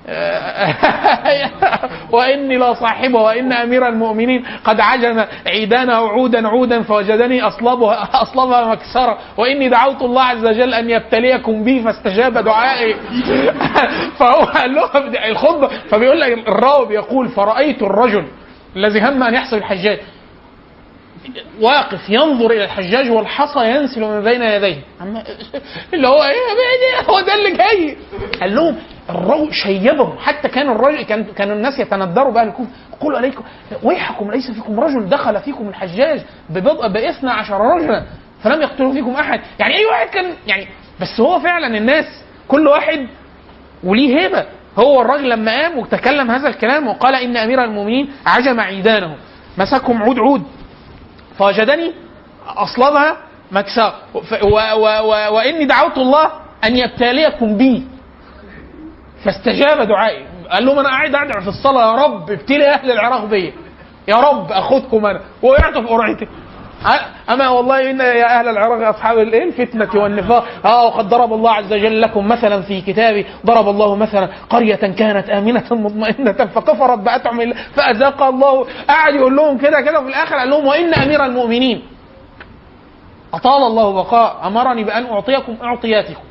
واني لا صاحبه وإن أمير المؤمنين قد عجن عيدانه عودا عودا فوجدني اصلبها أصلبها مكسرة. وإني دعوت الله عز وجل أن يبتليكم بي فاستجاب دعائي. فهو قال لهم الخطبة. فبيقول لك الراوي بيقول فرأيت الرجل الذي هم أن يحصل الحجاج. واقف ينظر إلى الحجاج والحصى ينسل من بين يديه. اللي هو إيه هو ده اللي جاي. قال لهم الرجل شيبهم. حتى كان الرجل كان كان الناس يتندروا بقى الكوفة. يقولوا عليكم ويحكم ليس فيكم رجل دخل فيكم الحجاج ببضع بإثنى عشر رجلا فلم يقتلوا فيكم أحد. يعني أي واحد كان يعني بس هو فعلا الناس كل واحد وليه هيبة. هو الراجل لما قام وتكلم هذا الكلام وقال إن أمير المؤمنين عجم عيدانه. مسكهم عود عود. فوجدني اصلبها مكساه ف- و و و وإني دعوت الله أن يبتليكم بي. فاستجاب دعائي. قال لهم أنا قاعد أدعو في الصلاة يا رب ابتلي أهل العراق بيا يا رب أخذكم أنا. وقعت في قرعتي أما والله إن يا أهل العراق أصحاب الايه الفتنه والنفاق. آه وقد ضرب الله عز وجل لكم مثلا في كتابه ضرب الله مثلا قرية كانت آمنة مطمئنة فكفرت بانعم الله فأذاق الله. قعد يقول لهم كده كده وفي الآخر قال لهم وإن أمير المؤمنين. أطال الله بقاء أمرني بأن أعطيكم أعطياتكم.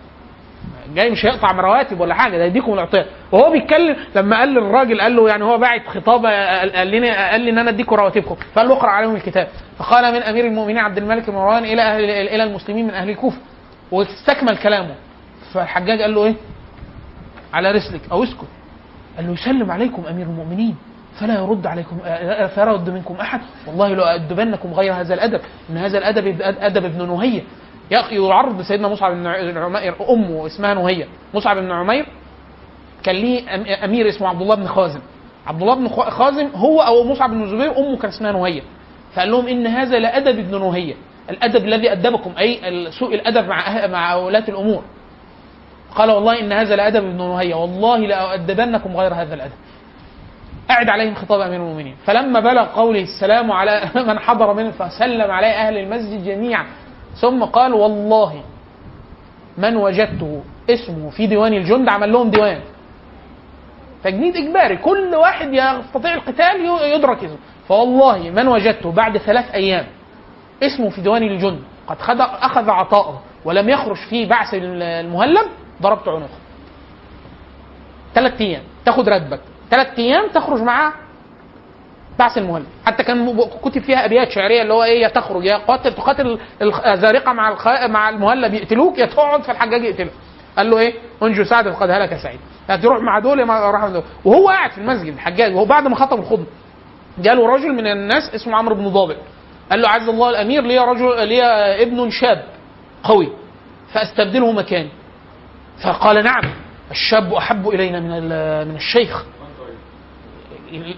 جاي مش هيقطع من رواتب ولا حاجة ده يديكم الاعطيات وهو بيتكلم لما قال للراجل قال له يعني هو باعت خطابه قال لي قال لي إن أنا أديكم رواتبكم. فقال له اقرأ عليهم الكتاب. فقال من أمير المؤمنين عبد الملك بن مروان إلى أهل إلى المسلمين من أهل الكوفة. واستكمل كلامه. فالحجاج قال له إيه؟ على رسلك أو اسكت. قال له يسلم عليكم أمير المؤمنين. فلا يرد عليكم آه، فلا يرد منكم أحد. والله لو أدبنكم غير هذا الأدب. إن هذا الأدب أدب ابن نهيه يعرض سيدنا مصعب بن عمير أمه اسمها نهية. مصعب بن عمير كان ليه أمير اسمه عبد الله بن خازم. عبد الله بن خازم هو أو مصعب بن الزبير أمه كان اسمها نهية. فقال لهم إن هذا لأدب ابن نهية. الأدب الذي أدبكم أي سوء الأدب مع أه- مع ولاة الأمور. قال والله إن هذا لأدب ابن نهية. والله لأؤدبنكم غير هذا الأدب. أعد عليهم خطاب أمير المؤمنين. فلما بلغ قوله السلام على من حضر منه فسلم عليه أهل المسجد جميعا. ثم قال والله من وجدته اسمه في ديوان الجند عمل لهم ديوان. تجنيد إجباري. كل واحد يستطيع القتال يدرك اسمه. فوالله من وجدته بعد ثلاث أيام اسمه في ديوان الجند. قد أخذ عطاءه ولم يخرج في بعث المهلب ضربت عنقه. ثلاث أيام تاخد راتبك ثلاث أيام تخرج معاه بعث المهلب حتى كان كتب فيها أبيات شعرية اللي هو إيه يا تخرج يا قاتل تقاتل الزارقه مع الخ... مع المهلب يقتلوك يا تقعد في الحجاج يقتلك. قال له إيه؟ انجو سعد فقد هلك سعيد. يعني تروح مع دول يا راح دول. وهو قاعد في المسجد الحجاج. وهو بعد ما خطب الخطبة جاله رجل من الناس اسمه عمرو بن ضابط. قال له عز الله الأمير لي رجل لي ابن شاب قوي فأستبدله مكاني. فقال نعم الشاب أحب إلينا من من الشيخ.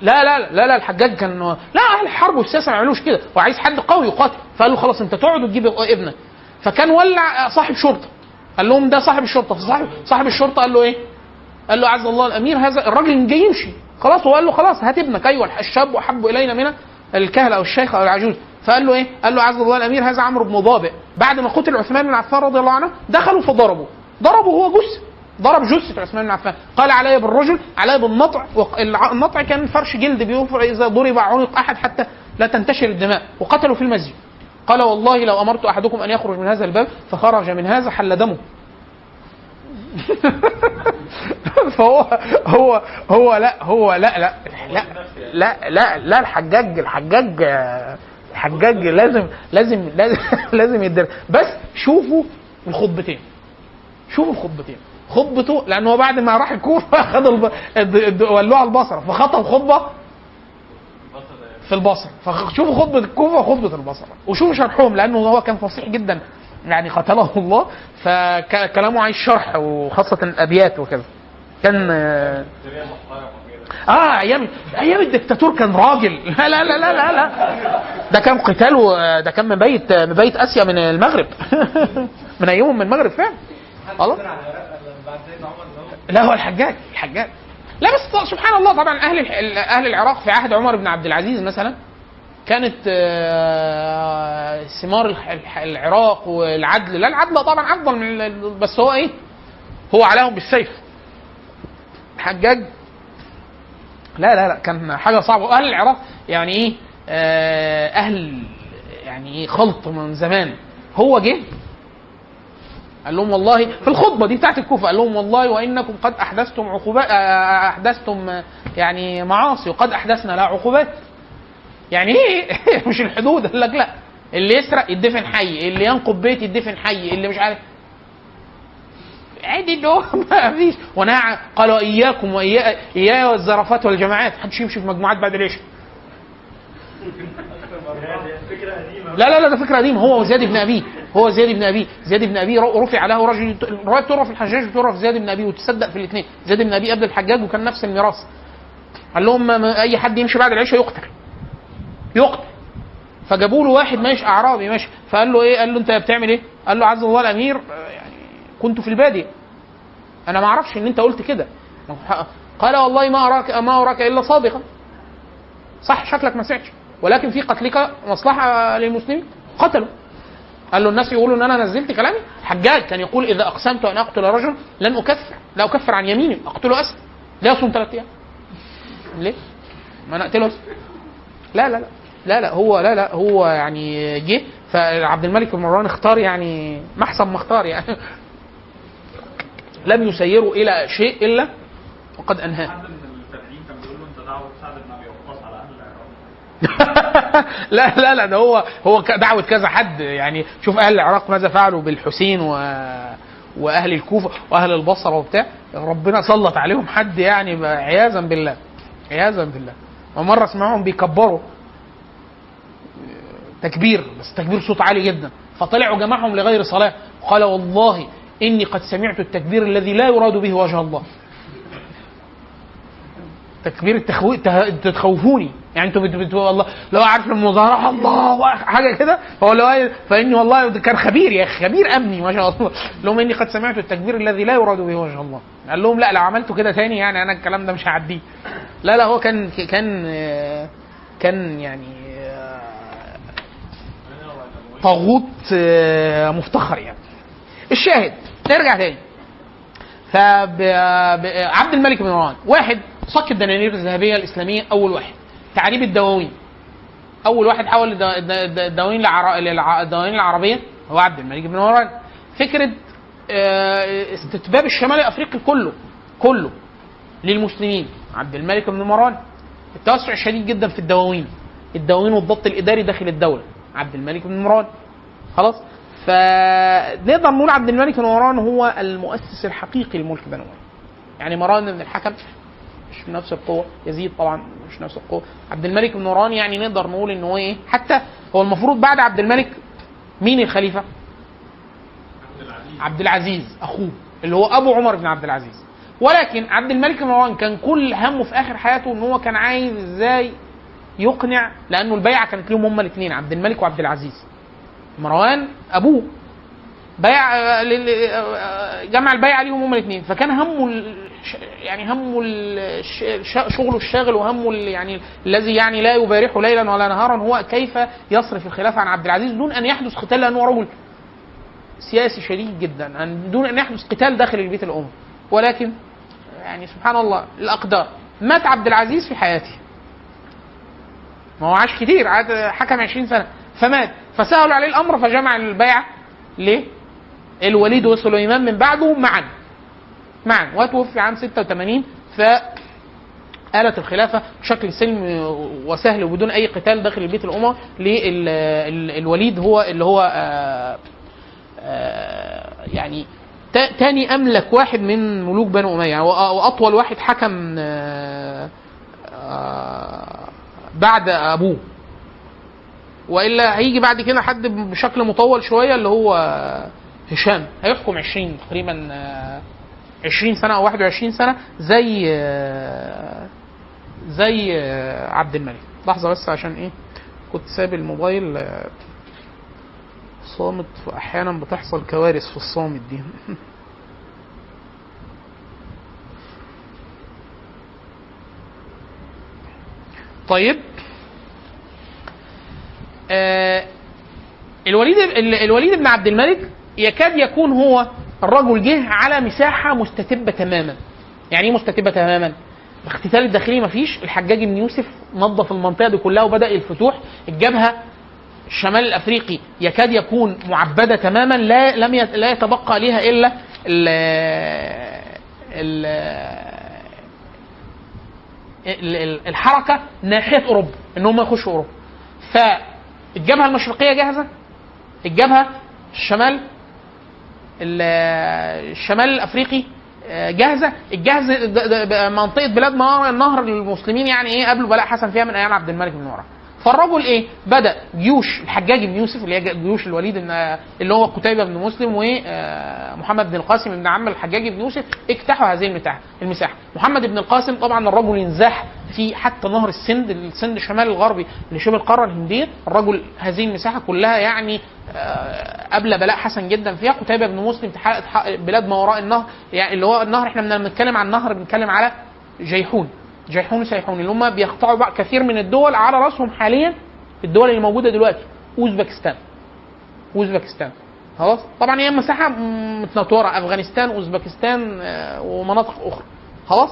لا لا لا لا الحجاج كان لا أهل الحرب والسياسة ما يعملوش كده. هو عايز حد قوي يقاتل فقال له خلاص أنت تقعد وتجيب ابنك. فكان ولع صاحب شرطة. قال لهم ده صاحب الشرطة. فصاحب صاحب الشرطة قال له إيه؟ قال له عز الله الأمير هذا الراجل جاي يمشي. خلاص هو قال له خلاص هات ابنك. أيوه الشاب أحب إلينا من الكهل أو الشيخ أو العجوز. فقال له إيه؟ قال له عز الله الأمير هذا عمرو بن ضابئ. بعد ما قتل عثمان بن عفان رضي الله عنه دخلوا فضربوا ضربوا هو جثة. ضرب جثة عثمان بن عفان. قال علي بالرجل علي بالنطع والنطع كان فرش جلد بيوفر إذا ضرب عنق أحد حتى لا تنتشر الدماء وقتلوا في المسجد. قال والله لو أمرت أحدكم أن يخرج من هذا الباب فخرج من هذا حل دمه. فهو هو هو لا هو لا لا لا لا لا, لا الحجاج الحجاج الحجاج لازم لازم لازم لازم يدر بس شوفوا الخطبتين. شوفوا الخطبتين. خطبته لأنه هو بعد ما راح الكوفة خد الب... ولوها البصرة فخطب خطبة في البصرة. فشوفوا خطبة الكوفة وخطبة البصرة وشوفوا شرحهم لأنه هو كان فصيح جدا يعني قتله الله فكلامه عايز شرح وخاصة الأبيات وكذا. كان آه أيام أيام الدكتاتور كان راجل. لا لا لا لا لا. ده كان قتاله آه، ده كان مبيت مبيت آسيا من المغرب. من ايامهم من المغرب فعلا خلاص. لا هو الحجاج الحجاج. لا بس سبحان الله طبعا أهل أهل العراق في عهد عمر بن عبد العزيز مثلا كانت آه، ثمار العراق والعدل. لا العدل طبعا افضل من بس هو إيه؟ هو عليهم بالسيف. الحجاج لا لا لا كان حاجة صعبة. وأهل العراق يعني إيه؟ آه، أهل يعني إيه؟ خلط من زمان. هو جه قال لهم والله في الخطبة دي بتاعت الكوفة قال لهم والله وإنكم قد أحدثتم عقوبات آه، أحدثتم آه، يعني معاصي وقد أحدثنا لها عقوبات. يعني إيه؟ مش الحدود؟ قال لك لا. اللي يسرق يدفن حي اللي ينقب بيت يدفن حي اللي مش عارف. عادي اللي هو ما فيش. ونهى قالوا إياكم واياي إياي والزرافات والجماعات. محدش يمشي في مجموعات بعد العشاء لا لا لا ده فكرة قديمة. هو وزياد بن ابي هو زياد بن أبي زياد بن أبي رفع له رجل الروايه بتعرف الحجاج بتعرف زياد بن أبي وتصدق في الاثنين. زياد بن أبي قبل الحجاج وكان نفس الميراث. قال لهم أي حد يمشي بعد العشاء يقتل يقتل. فجابوا له واحد ماشي أعرابي ماشي. فقال له إيه؟ قال له أنت بتعمل إيه؟ قال له عز الله الأمير يعني كنت في البادية. أنا ما أعرفش إن أنت قلت كده. قال والله ما أراك ما أراك إلا صادقا. صح شكلك ما سمعتش. ولكن في قتلك مصلحة للمسلمين. قتلوا. قال له الناس يقولوا إن أنا نزلت كلامي؟ حجاج كان يقول إذا أقسمت أن أقتل رجلا لن أكفر لا أكفر عن يميني أقتله أسد. لا يصوم ثلاث أيام. ليه؟ ما نقتله أسد. لا لا لا لا لا هو لا لا هو يعني جه فعبد الملك بن مروان اختار يعني ما احسن ما اختار يعني. لم يسيره إلى شيء إلا وقد أنهاه. دعوه لا لا لا ده هو هو دعوة كذا حد يعني شوف أهل العراق ماذا فعلوا بالحسين و وأهل الكوفة وأهل البصرة وبتاع ربنا سلط عليهم حد يعني عياذا بالله عياذا بالله. ومرة اسمعهم بيكبروا. تكبير بس تكبير صوت عالي جدا. فطلعوا جمعهم لغير صلاة. قال والله إني قد سمعت التكبير الذي لا يراد به وجه الله. تكبير التخو... ته- تخوفوني. يعني أنتوا بت... بت... والله لو عارف المظاهرة الله حاجة كده. هو لو فإني والله كان خبير يا أخي خبير أمني ما شاء الله. لهم إني قد سمعت التكبير الذي لا يراد به وجه الله. قال لهم لا لو عملتوا كده تاني يعني أنا الكلام ده مش هعديه. لا لا هو كان كان كان يعني آه، طاغوت آه، مفتخر يعني. الشاهد نرجع تاني. فعبد الملك بن مروان واحد صك الدنانير الذهبية الإسلامية أول واحد. تعريب الدواوين. أول واحد حول الد- الد- الد- الدواوين الدواوين العربية هو عبد الملك بن مروان. فكرة آه، استتباب الشمال الافريقي كله كله للمسلمين. عبد الملك بن مروان. التوسع الشديد جدا في الدواوين. الدواوين والضبط الإداري داخل الدولة. عبد الملك بن مروان. خلاص؟ فنقدر نقول عبد الملك بن مروان هو المؤسس الحقيقي للملك بني أمية يعني مروان بن الحكم مش بنفس القوة. يزيد طبعا مش نفس القوة. عبد الملك بن مروان يعني نقدر نقول ان هو إيه حتى هو المفروض بعد عبد الملك مين الخليفة؟ عبد العزيز أخوه اللي هو أبو عمر بن عبد العزيز. ولكن عبد الملك بن مروان كان كل همه في آخر حياته إن هو كان عايز إزاي يقنع لأنه البيعة كانت لهم هما الاثنين عبد الملك وعبد العزيز. مروان أبوه. بيع جمع البيعه ليهم هما الاثنين فكان همه يعني همه شغله الشاغل وهمه يعني الذي يعني لا يبارح ليلا ولا نهارا هو كيف يصرف الخلافة عن عبد العزيز دون أن يحدث قتال لأنه رجل سياسي شديد جدا دون أن يحدث قتال داخل البيت الاموي ولكن يعني سبحان الله الأقدار. مات عبد العزيز في حياته. ما هو عاش كتير حكم 20 سنة. فمات. فسهلوا عليه الأمر فجمع البيعه ليه؟ الوليد وسليمان من بعده معا. معا. وتوفي عام 86 ف آلت الخلافة بشكل سلم وسهل وبدون أي قتال داخل البيت الأموي للوليد هو اللي هو آه، آه، يعني تا- تاني أملك واحد من ملوك بنو أمية. و- وأطول واحد حكم آه، بعد أبوه. وإلا هيجي بعد كده حد بشكل مطول شوية اللي هو هشام هيحكم 20 تقريبا آه، 20 سنة أو 21 سنة زي آه، زي آه، عبد الملك. لحظة بس عشان إيه؟ كنت سايب الموبايل آه، صامت واحيانا بتحصل كوارث في الصامت دي. طيب آه الوليد ال- الوليد بن عبد الملك يكاد يكون هو الرجل جه على مساحة مستتبة تماما. يعني إيه مستتبة تماما؟ الاختتال الداخلي مفيش الحجاج بن يوسف نظف المنطقة دي كلها وبدأ الفتوح. الجبهة الشمال الافريقي يكاد يكون معبدة تماما. لا لم لا يتبقى ليها إلا ال ال ال- ال- الحركة ناحية أوروبا ان هم يخشوا أوروبا. فالجبهة المشرقية جاهزة؟ الجبهة الشمال ال- الشمال الافريقي آه، جاهزة. الجهز منطقة بلاد النهر المسلمين يعني إيه؟ قبل بلاء حسن فيها من أيام عبد الملك بن مروان فالرجل إيه؟ بدأ جيوش الحجاج بن يوسف اللي هي جيوش الوليد اللي هو قتيبة بن مسلم ومحمد بن القاسم بن عم الحجاج بن يوسف اجتاحوا هذه المساحه المساحة. محمد بن القاسم طبعا الرجل ينزاح في حتى نهر السند السند الشمال الغربي لشبه القارة الهندية. الرجل هذه المساحة كلها يعني آه، قبل بلاء حسن جدا فيها. قتيبة بن مسلم تحقق بلاد ما وراء النهر يعني اللي هو النهر إحنا بنتكلم عن النهر بنتكلم على جيحون. جيحون وسيحون اللي هم بيقطعوا بقى كثير من الدول على رأسهم حاليا الدول اللي موجودة دلوقتي أوزبكستان. أوزبكستان. خلاص؟ طبعا هي مساحة متنطوره أفغانستان أوزبكستان آه، ومناطق أخرى. خلاص؟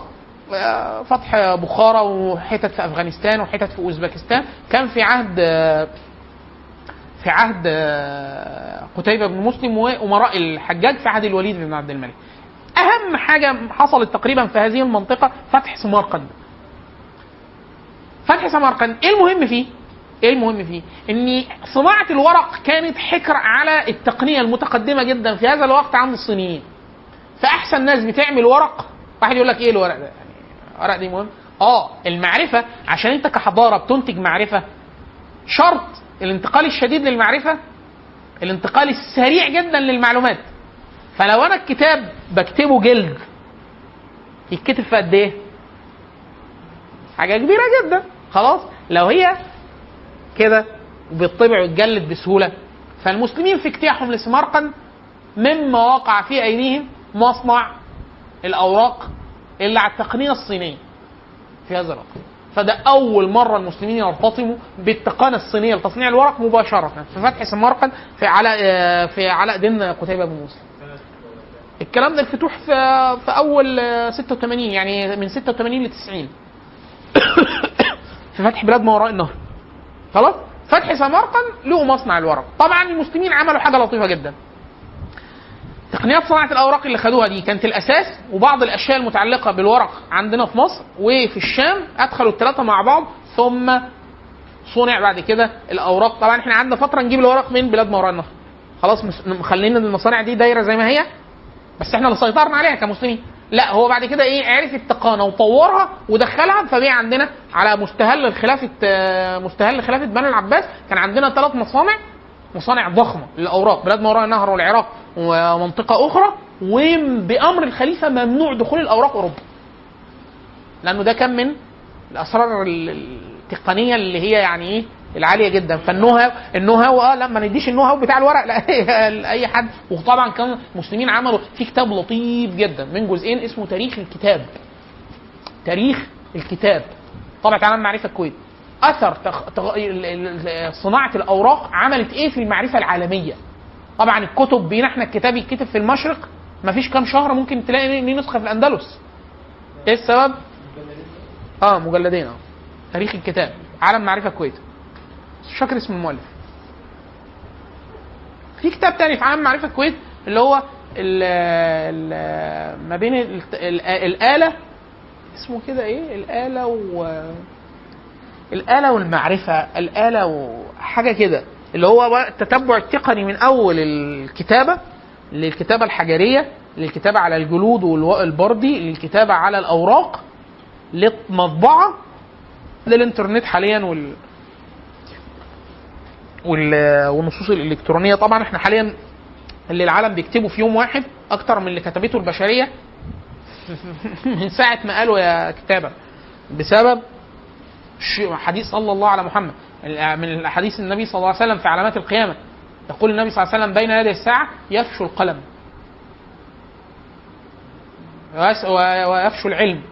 آه، فتح بخارى وحتت في أفغانستان وحتت في أوزبكستان. كان في عهد آه، في عهد قتيبة بن مسلم وأمراء الحجاج في عهد الوليد بن عبد الملك. أهم حاجة حصلت تقريبا في هذه المنطقة فتح سمرقند فتح سمرقند إيه المهم فيه؟ إيه المهم فيه؟ ان صناعه الورق كانت حكر على التقنية المتقدمة جدا في هذا الوقت عند الصينيين. فأحسن ناس بتعمل ورق واحد يقول لك إيه الورق ده؟ يعني الورق دي مهم؟ آه المعرفة عشان أنت كحضارة بتنتج معرفة شرط الانتقال الشديد للمعرفة الانتقال السريع جدا للمعلومات فلو أنا الكتاب بكتبه جلد يتكتب في قد إيه؟ حاجة كبيرة جدا خلاص؟ لو هي كده وبيطبع ويتجلد بسهولة. فالمسلمين في اجتياحهم لسمرقند مما وقع في ايديهم مصنع الأوراق اللي على التقنيه الصينيه في هذا الوقت. فده أول مرة المسلمين يرتطموا بالتقنية الصينية لتصنيع الورق مباشرة. في فتح سمرقند في علاء آه، في علاء دين قتيبة بن مسلم الكلام ده الفتوح في في أول آه، 86 يعني من 86 ل 90 في فتح بلاد ما وراء النهر. خلاص؟ فتح سمرقند له مصنع الورق. طبعا المسلمين عملوا حاجة لطيفة جدا. تقنيات صناعة الأوراق اللي خدوها دي كانت الأساس وبعض الأشياء المتعلقة بالورق عندنا في مصر وفي الشام أدخلوا الثلاثه مع بعض ثم صنع بعد كده الأوراق. طبعا إحنا قعدنا فترة نجيب الورق من بلاد ما وراء النهر. خلاص مس- مخلين المصانع دي دايرة زي ما هي بس إحنا اللي سيطرنا عليها كمسلمين. لا هو بعد كده إيه عرف التقانة وطورها ودخلها فبقى عندنا على مستهل الخلافه آه، مستهل خلافه بني العباس كان عندنا ثلاث مصانع مصانع ضخمة للأوراق بلاد ما وراء النهر والعراق ومنطقة أخرى وبأمر الخليفة ممنوع دخول الأوراق أوروبا. لأنه ده كان من الأسرار ال- التقنية اللي هي يعني إيه العالية جدا. النو هاو آه لا ما نديش النو هاو بتاع الورق لا لاي حد. وطبعا كان المسلمين عملوا في كتاب لطيف جدا من جزئين اسمه تاريخ الكتاب. تاريخ الكتاب. طبعا على معرفة الكويت. أثر تخ... تغ... صناعة الأوراق عملت إيه في المعرفة العالمية؟ طبعا الكتب بينا إحنا الكتاب يتكتب في المشرق ما فيش كام شهر ممكن تلاقي ليه نسخة في الأندلس. إيه السبب؟ آه مجلدين آه. تاريخ الكتاب. عالم معرفة الكويت. مش فاكر اسم المؤلف. في كتاب تاني في عالم معرفة الكويت اللي هو ال ال ما بين ال ال الآلة اسمه كده إيه؟ الآلة و الآلة والمعرفة الآلة وحاجة كده. اللي هو التتبع التقني من أول الكتابة للكتابة الحجرية للكتابة على الجلود والبردي للكتابة على الأوراق للمطبعة للإنترنت حاليا وال- والنصوص الإلكترونية. طبعا إحنا حاليا اللي العالم بيكتبه في يوم واحد أكتر من اللي كتبته البشرية. من ساعة ما قالوا يا كتابة. بسبب حديث صلى الله على محمد. من الأحاديث النبي صلى الله عليه وسلم في علامات القيامة. يقول النبي صلى الله عليه وسلم بين يدي الساعة يفشو القلم. ويفشو العلم.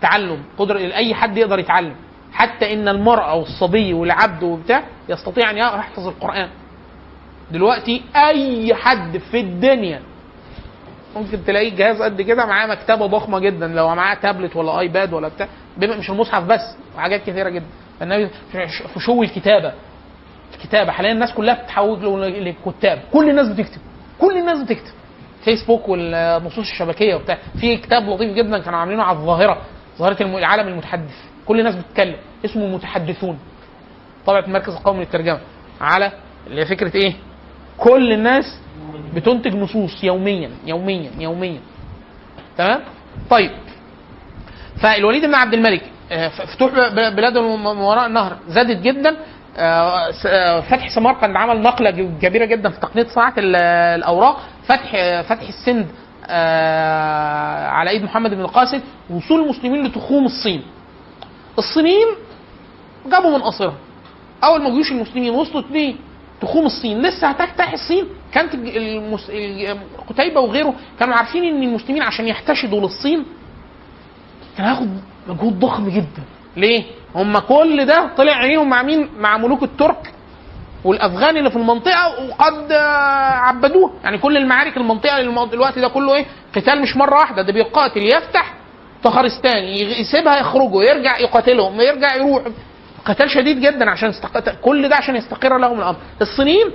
تعلم. قدر أي حد يقدر يتعلم. حتى إن المرأة والصبي والعبد وبتاع يستطيع أن يحفظ القرآن. دلوقتي أي حد في الدنيا ممكن تلاقيه جهاز قد كده معاه مكتبة ضخمة جدا لو معاه تابلت ولا آيباد ولا بتاع مش المصحف بس وحاجات كثيرة جدا. فالنبي في شو الكتابة؟ الكتابة حاليا الناس كلها بتتحول للكتاب كل الناس بتكتب. كل الناس بتكتب. فيسبوك والنصوص الشبكية وبتاع. في كتاب لطيف جدا كانوا عاملينه على الظاهرة ظاهرة الم- العالم المتحدث. كل الناس بتتكلم. اسمه المتحدثون طبعا المركز القومي للترجمة. على اللي هي فكرة إيه؟ كل الناس بتنتج نصوص يوميا يوميا يوميا. تمام؟ طيب. فالوليد بن عبد الملك آه، فتوح بلاد وراء النهر. زادت جدا. آه، آه، فتح سمرقند عمل نقلة ج- كبيرة جدا في تقنية صناعة ال- الأوراق. فتح فتح السند على إيد محمد بن القاسم. وصول المسلمين لتخوم الصين. الصينيين جابوا من قصرها. أول ما جيوش المسلمين وصلوا ليه؟ تخوم الصين. لسه هتفتح الصين؟ كانت المس... قتيبة وغيره كانوا عارفين إن المسلمين عشان يحتشدوا للصين؟ كان هياخد مجهود ضخم جدا. ليه؟ هم كل ده طلع عينيهم مع مين؟ مع ملوك الترك والأفغان اللي في المنطقة وقد عبدوه. يعني كل المعارك المنطقة الم- الوقت ده كله إيه؟ قتال مش مرة واحدة. ده بيقاتل. يفتح طخرستان يغ- يسيبها يخرجوا يرجع يقاتلهم يرجع يروح. قتال شديد جدا عشان استق... كل ده عشان يستقر لهم الأمر. الصينيين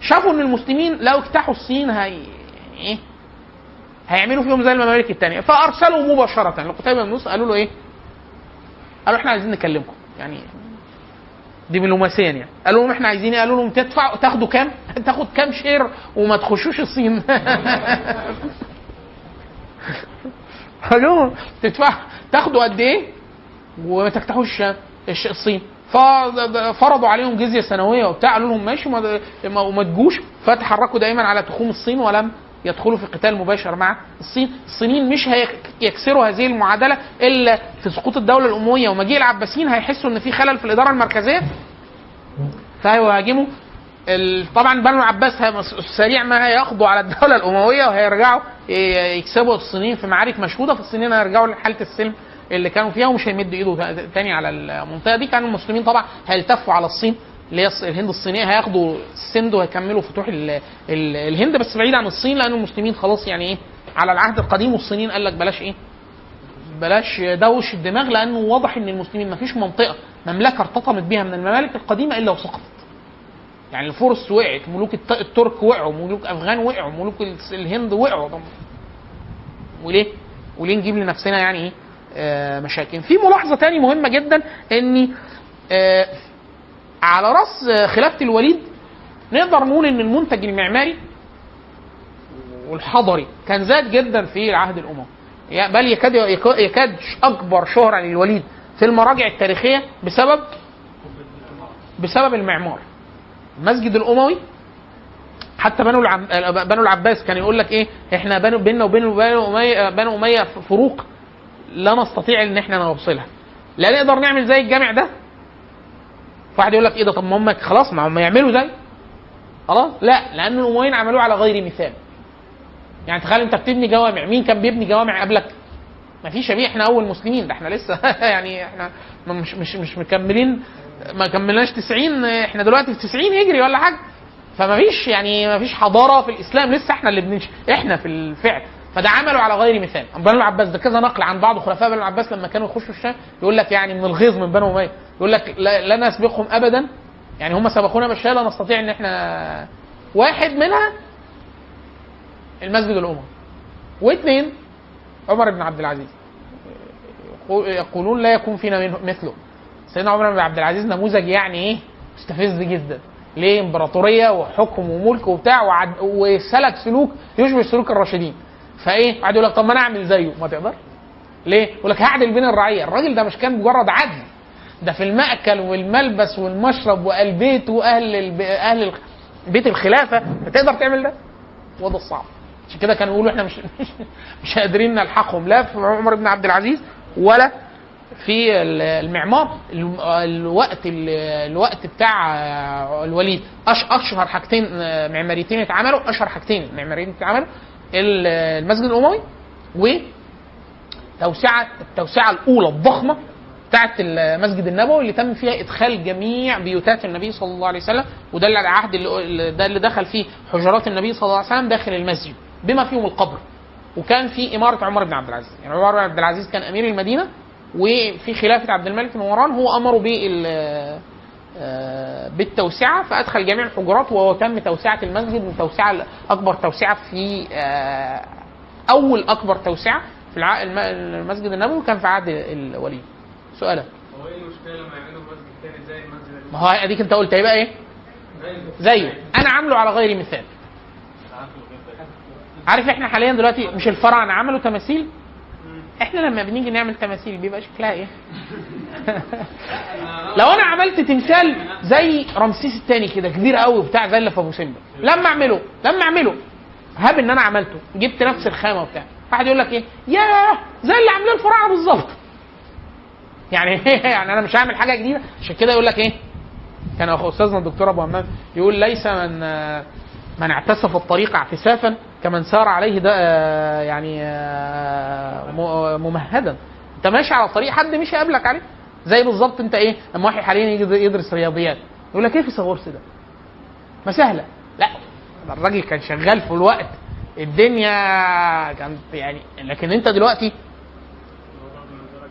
شافوا إن المسلمين لو اجتاحوا الصين هي إيه؟ هيعملوا فيهم زي الممالك الثانية فأرسلوا مباشرة لقتيبة بن موسى قالوا له إيه؟ قالوا إحنا عايزين نكلمكم. يعني دبلوماسيا يعني. قالوا لهم إحنا عايزين إيه؟ قالوا لهم تدفعوا تاخدوا كام؟ تاخد كام شير وما تخشوش الصين. قالوا تدفع تاخدوا قد إيه؟ وما تفتحوش الصين. ففرضوا عليهم جزية سنوية وبتاع قالوا لهم ماشي وما- تجوش. فتحركوا دائما على تخوم الصين ولم يدخلوا في قتال مباشر مع الصين. الصينيين مش هيكسروا هذه المعادلة إلا في سقوط الدولة الأموية. ومجيء العباسيين هيحسوا إن في خلل في الإدارة المركزية. فهيهاجموا طبعا بنو العباس سريع ما هياخدوا على الدولة الأموية وهيرجعوا يكسبوا الصينيين في معارك مشهودة فالصينيين هيرجعوا لحالة السلم اللي كانوا فيها ومش هيمدوا إيده تا- تاني على المنطقة دي. كانوا المسلمين طبعا هيلتفوا على الصين اللي هي الهند الصينية. هياخدوا السند وهيكملوا فتوح ال ال الهند بس بعيد عن الصين لأن المسلمين خلاص يعني إيه على العهد القديم والصينيين قال لك بلاش إيه بلاش دوش الدماغ لأنه واضح إن المسلمين ما فيش منطقة مملكة ارتطمت بها من الممالك القديمة إلا وسقطت. يعني الفرس وقعت ملوك الت- الترك وقعوا ملوك أفغان وقعوا ملوك الهند وقعوا. طب وليه؟ وليه نجيب لنفسنا يعني إيه؟ آه مشاكل. في ملاحظة تاني مهمة جدا ان آه على رأس خلافة الوليد نقدر نقول إن المنتج المعماري والحضري كان زاد جدا في العهد الاموي بل يكاد يكاد أكبر شهره للوليد في المراجع التاريخية بسبب بسبب المعمار. المسجد الأموي. حتى بنو. بنو العباس كان يقول لك إيه إحنا بنو بيننا وبين بنو أمية بنو أمية فروق لا نستطيع إن إحنا نوصلها. لا نقدر نعمل زي الجامع ده. واحد يقول لك إيه ده طب ما هم خلاص ما هم يعملوا زي. خلاص؟ لا لأن الأمويين عملوه على غير مثال. يعني تخيل أنت بتبني جوامع مين كان بيبني جوامع قبلك؟ ما فيش إحنا أول مسلمين ده إحنا لسه يعني إحنا مش مش مش مكملين ما كملناش 90 إحنا دلوقتي في 90 هجري ولا حاجة. فما فيش يعني ما فيش حضارة في الإسلام لسه إحنا اللي بنمشي إحنا في الفعل. فده عملوا على غير مثال. بنو العباس ده كذا نقل عن بعض خلفاء بنو العباس لما كانوا يخشوا الشام يقول لك يعني من الغيظ من بنو أمية. يقول لك لا, نسبقهم ابدا. يعني هم سبقونا بالشيء لا نستطيع إن إحنا واحد منها المسجد الاموي واثنين عمر بن عبد العزيز. يقول- يقولون لا يكون فينا مثله. سيدنا عمر بن عبد العزيز نموذج يعني إيه؟ مستفز جدا. ليه؟ إمبراطورية وحكم وملك وبتاع وعد وسلك سلوك يشبه سلوك الراشدين. فإيه؟ قعد يقول لك طب ما أنا أعمل زيه. ما تقدر. ليه؟ يقول لك هعدل بين الرعية. الراجل ده مش كان مجرد عدل. ده في المأكل والملبس والمشرب والبيت وأهل الب... أهل الخ- بيت الخلافة. تقدر تعمل ده؟ وده الصعب. عشان كده كانوا يقولوا إحنا مش مش قادرين نلحقهم. لا في عمر بن عبد العزيز ولا في ال- المعمار ال- الوقت ال- الوقت بتاع الوليد. أش- أشهر حاجتين معماريتين اتعملوا أشهر حاجتين معماريتين اتعملوا. ال- المسجد الأموي وتوسعة التوسعة الأولى الضخمة بتاعت المسجد النبوي اللي تم فيها إدخال جميع بيوتات النبي صلى الله عليه وسلم. وده اللي العهد اللي ده اللي دخل فيه حجرات النبي صلى الله عليه وسلم داخل المسجد بما فيهم القبر. وكان في إمارة عمر بن عبد العزيز. يعني عمر بن عبد العزيز كان أمير المدينة. وفي خلافة عبد الملك بن مروان هو أمره بال آه، بالتوسعة فأدخل جميع الحجرات وهو تم توسعة المسجد من توسعه أكبر توسعة في آه، أول أكبر توسعة في المسجد النبوي كان في عهد الوليد. سؤالك. هو إيه المشكلة لما يعملوا مسجد تاني زي المسجد ما هو أديك أنت قلت هيبقى إيه؟ زيه. أنا عامله على غير مثال. عارف إحنا حاليا دلوقتي مش الفراعنه عملوا تماثيل؟ إحنا لما بنيجي نعمل تماثيل بيبقى شكلها إيه؟ لو أنا عملت تمثال زي رمسيس الثاني كده كبير قوي بتاع زي اللي في ابو سمبل. لما اعمله لما اعمله. هاب ان أنا عملته جبت نفس الخامة وبتاع. واحد يقول لك إيه؟ ياه! زي اللي عاملاه الفراعنه بالظبط. يعني يعني أنا مش هعمل حاجة جديدة. عشان كده يقول لك إيه؟ كان أستاذنا الدكتور أبو همام يقول ليس من من اعتسف الطريق اعتسافا كمن سار عليه ده يعني آه، م- ممهدا. انت ماشي على الطريق حد مشي قبلك عليه. زي بالظبط انت إيه لما واحد حاليا يجي يدرس رياضيات. يقول لك إيه في سغورس ده؟ ما سهلة. لا الراجل كان شغال في الوقت. الدنيا كانت يعني لكن انت دلوقتي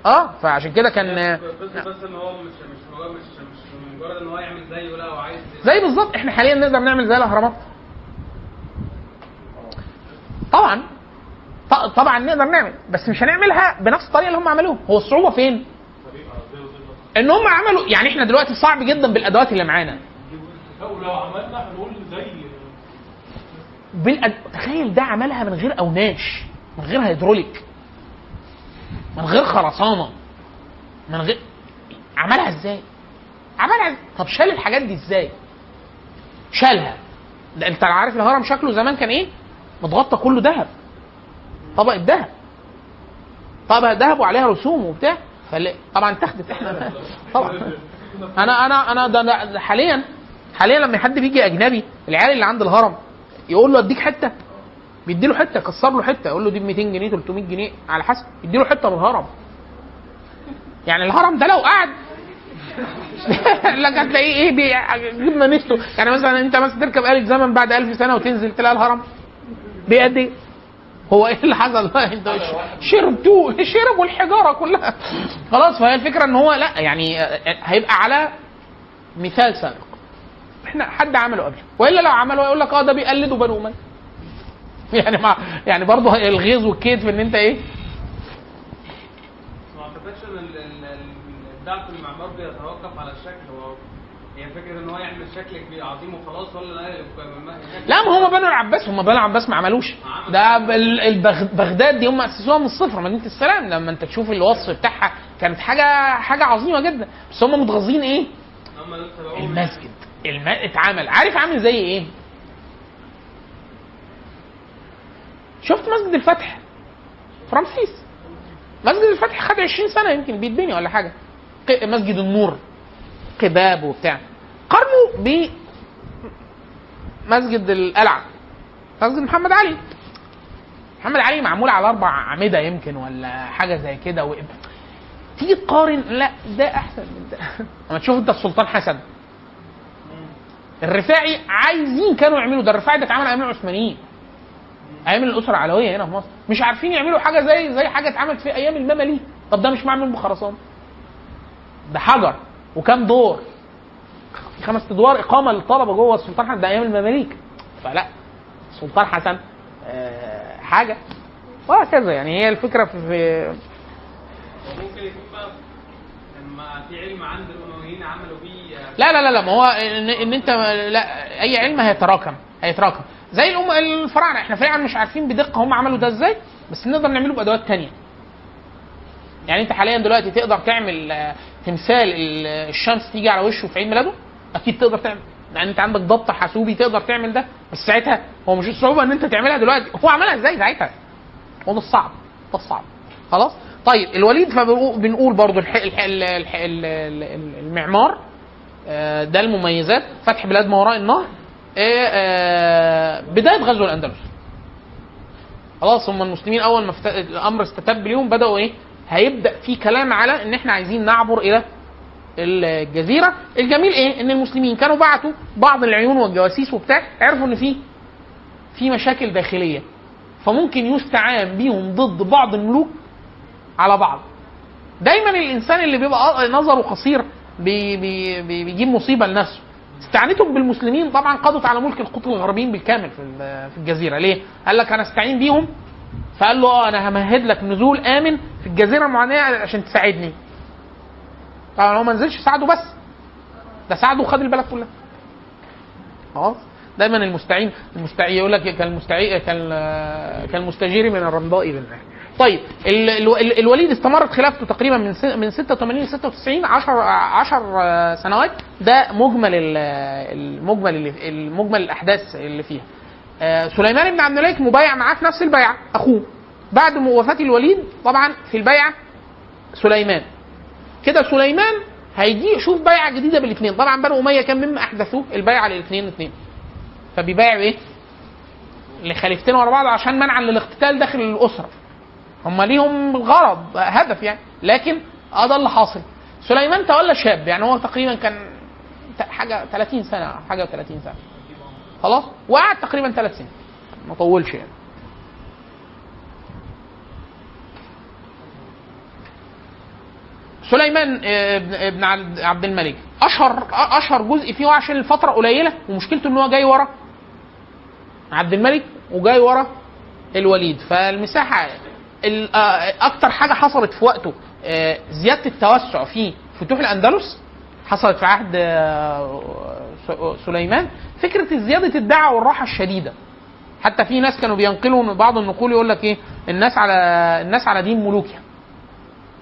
آه فعشان كده كان بس بس إن هو مش مش هو مش مش مجرد إن هو يعمل زيه لا هو عايز زي بالظبط إحنا حاليا نقدر نعمل زي الأهرامات. طبعا طبعا نقدر نعمل بس مش هنعملها بنفس الطريقة اللي هم عملوها هو الصعوبة فين إن هم عملوا يعني إحنا دلوقتي صعب جدا بالأدوات اللي معانا لو عملنا هنقول زي بالأد... تخيل ده عملها من غير أوناش من غير هيدروليك من غير خرسانة من غير عملها إزاي؟ عملها؟ طب شال الحاجات دي إزاي؟ شالها ده أنت عارف الهرم شكله زمان كان إيه؟ متغطى كله ذهب. طبقه ذهب طبقه ذهب وعليها رسوم وبتاع. طبعا اتخذت إحنا طبعا. أنا أنا أنا ده, حاليا حاليا لما حد بيجي أجنبي العيال اللي عند الهرم يقول له أديك حتة. بيدي له حتة كسر له حتة. يقول له دي ب 200 جنيه 300 جنيه على حسب. يدي له حتة من الهرم. يعني الهرم ده لو قعد لك هتلاقيه إيه بي- جبنا نسته يعني مثلا أنت مثلا تركب آلة زمن بعد ألف سنة وتنزل تلاقي الهرم بقد إيه؟ هو إيه اللي حصل؟ أنت شربتوه. شربوا الحجارة كلها. خلاص فهي الفكرة إن هو لا يعني هيبقى على مثال سابق. إحنا حد عمله قبل؟ وإلا لو عمله يقول لك آه ده بيقلدوا بنو أمية. يعني مع يعني برضه الغيظ والكيد في إن أنت إيه؟ ما أعتقدش إن ال- ال- ال- الدعم المعمار بيتوقف على الشكل. هو هي فكرة إن هو يعمل شكل كبير عظيم وخلاص ولا لا ما هم بنو العباس هم بنو العباس ما عملوش. ده بغداد دي هم اسسوها من الصفر مدينه السلام. لما أنت تشوف الوصف بتاعها كانت حاجة حاجة عظيمة جدا. بس هم متغاظين إيه؟ المسجد. الم... اتعمل. عارف عامل زي إيه؟ شفت مسجد الفتح؟ في رمسيس مسجد الفتح خد 20 سنة يمكن بيتبني ولا حاجة. مسجد النور. قباب وبتاع. قارنوا ب مسجد القلعة. مسجد محمد علي. محمد علي معمول على أربع أعمدة يمكن ولا حاجة زي كده و... تيجي تقارن؟ لا ده أحسن من ده. لما تشوف أنت السلطان حسن. الرفاعي عايزين كانوا يعملوا ده. الرفاعي ده اتعمل أيام العثمانيين. أيام الأسرة العلوية هنا في مصر. مش عارفين يعملوا حاجة زي زي حاجة اتعملت في أيام المماليك. طب ده مش معمول بخرسانة. ده حجر. وكام دور؟ في خمس ادوار اقامه للطلبه جوه السلطان حسن. ده أيام المماليك. فلا السلطان حسن آه، حاجة وهكذا. يعني هي الفكرة في, في ممكن يكون بقى ما في علم عند الامويين عملوا بيه لا لا لا لا. ما هو ان, إن انت لا أي علم هيتراكم هيتراكم. زي الأم الفراعنة. إحنا فعلا مش عارفين بدقة هم عملوا ده إزاي بس نقدر نعمله بأدوات تانية. يعني أنت حاليا دلوقتي تقدر تعمل آه، تمثال ال- الشمس تيجي على وشه في عيد ميلاده؟ أكيد تقدر تعمل. يعني أنت عندك ضبط حاسوبي تقدر تعمل ده. بس ساعتها هو مش الصعوبه إن أنت تعملها دلوقتي. هو عملها إزاي ساعتها؟ هو ده الصعب ده الصعب خلاص؟ طيب الوليد فبنقول برضو الح... الح... الح... الح... ال- ال- المعمار آه، ده المميزات. فتح بلاد ما وراء النهر. آه، آه، بداية غزو الأندلس. خلاص هم المسلمين أول ما الأمر استتب ليهم بدأوا إيه؟ هيبدأ في كلام على إن إحنا عايزين نعبر إلى الجزيرة. الجميل إيه؟ إن المسلمين كانوا بعتوا بعض العيون والجواسيس وبتاع عرفوا إن في في مشاكل داخلية. فممكن يستعان بيهم ضد بعض الملوك على بعض. دايما الإنسان اللي بيبقى نظره قصير بي بي بي بيجيب مصيبة لنفسه. استعانتهم بالمسلمين طبعا قضت على ملك القوط الغربيين بالكامل في ال- في الجزيرة. ليه؟ قال لك أنا أستعين بيهم فقال له آه أنا همهد لك نزول آمن في الجزيرة المعانية عشان تساعدني. طبعا هو ما نزلش ساعده بس. ده ساعده وخد البلد كلها. خلاص؟ دايما المستعين المستعين يقول لك كالمستعين كال- كالمستجير من الرمضاء بالنار طيب ال- ال- ال- الوليد استمرت خلافته تقريبا من من 86 ل 96 10 10 سنوات. ده مجمل ال- المجمل المجمل الأحداث اللي فيها. سليمان بن عبد الملك مبايع معاه في نفس البيعه أخوه. بعد وفاة الوليد طبعا في البيعه سليمان. كده سليمان هيجي يشوف بيعة جديدة بالاثنين طبعا بنو أمية كان مما احدثوه البيعة للاثنين اثنين فبيبايعوا إيه؟ لخليفتين ورا بعض عشان منعا للاقتتال داخل الأسرة. هم ليهم غرض هدف يعني. لكن آه ده اللي حاصل. سليمان تولى شاب يعني هو تقريبا كان حاجة 30 سنة حاجة 30 سنة. خلاص؟ وقعد تقريبا ثلاث سنين. ما طولش يعني. سليمان آه، ابن عبد- الملك اشهر أشهر جزء فيه عشان الفترة قليلة ومشكلته إن هو جاي ورا. عبد الملك وجاي ورا الوليد. فالمساحة ال- آه، أكتر حاجة حصلت في وقته آه، زيادة التوسع في فتوح الأندلس حصلت في عهد سليمان. فكرة زيادة الدعوة والراحة الشديدة. حتى في ناس كانوا بينقلوا بعض النقول يقول لك إيه الناس على الناس على دين ملوكها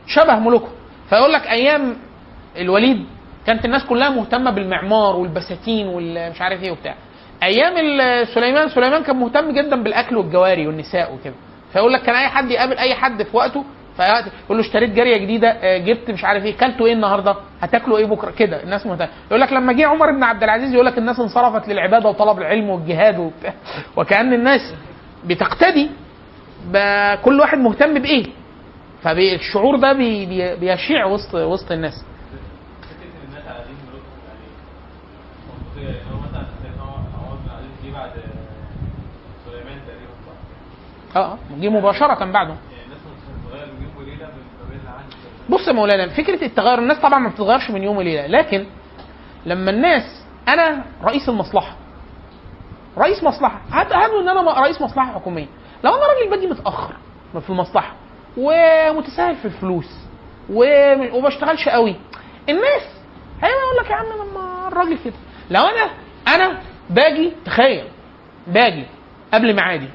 شبه ملوكهم. فيقول لك أيام الوليد كانت الناس كلها مهتمة بالمعمار والبساتين والمش عارف إيه وبتاع. أيام سليمان سليمان كان مهتم جدا بالأكل والجواري والنساء وكده. فيقول لك كان أي حد يقابل أي حد في وقته فيقول له اشتريت جارية جديدة آه، جبت مش عارف إيه كلتوا إيه النهارده؟ هتاكلوا إيه بكرة؟ كده الناس مهتمة. يقول لك لما جه عمر بن عبد العزيز يقول لك الناس انصرفت للعبادة وطلب العلم والجهاد وبتاع. وكأن الناس بتقتدي بكل واحد مهتم بإيه؟ فالشعور ده بي بي بيشيع وسط وسط الناس. فكره ان الناس على بص يا مولانا فكرة التغير الناس طبعا ما بتتغيرش من يوم وليلة لكن لما الناس أنا رئيس المصلحة رئيس مصلحة هات هاتوا إن أنا رئيس مصلحة حكومية. لو أنا راجل باجي متأخر في المصلحة ومتساهل في الفلوس وما بشتغلش قوي الناس هيبقى يقول لك يا عم لما الراجل كده لو أنا أنا باجي تخيل باجي قبل ميعادي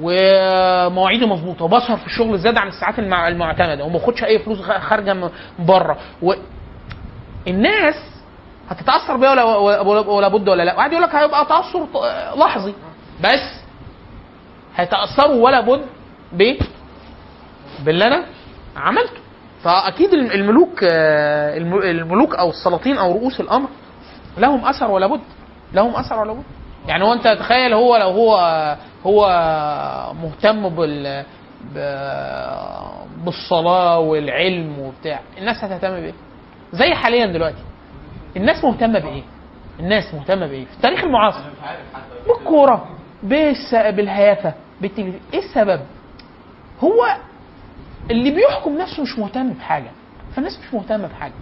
ومواعيدي مظبوطة. وبسهر في الشغل زياده عن الساعات المع- المعتمدة وما باخدش أي فلوس خارجة من بره. و... الناس هتتأثر بيا ولا ولا- ولا بد ولا لا؟ وقعد يقول لك هيبقى تأثر لحظي. بس هيتأثروا ولا بد ب باللي أنا عملته. فأكيد الم- الملوك آه، الم- الملوك أو السلاطين أو رؤوس الأمر لهم أثر ولا بد. لهم أثر ولا بد. يعني هو انت تخيل هو لو هو هو مهتم بال بالصلاة والعلم وبتاع الناس هتهتم بإيه؟ زي حاليا دلوقتي. الناس مهتمة بإيه؟ الناس مهتمة بإيه؟ في التاريخ المعاصر. بالكورة. بالهيافة بالتلفزيون. إيه السبب؟ هو اللي بيحكم نفسه مش مهتم بحاجة. فالناس مش مهتمة بحاجة.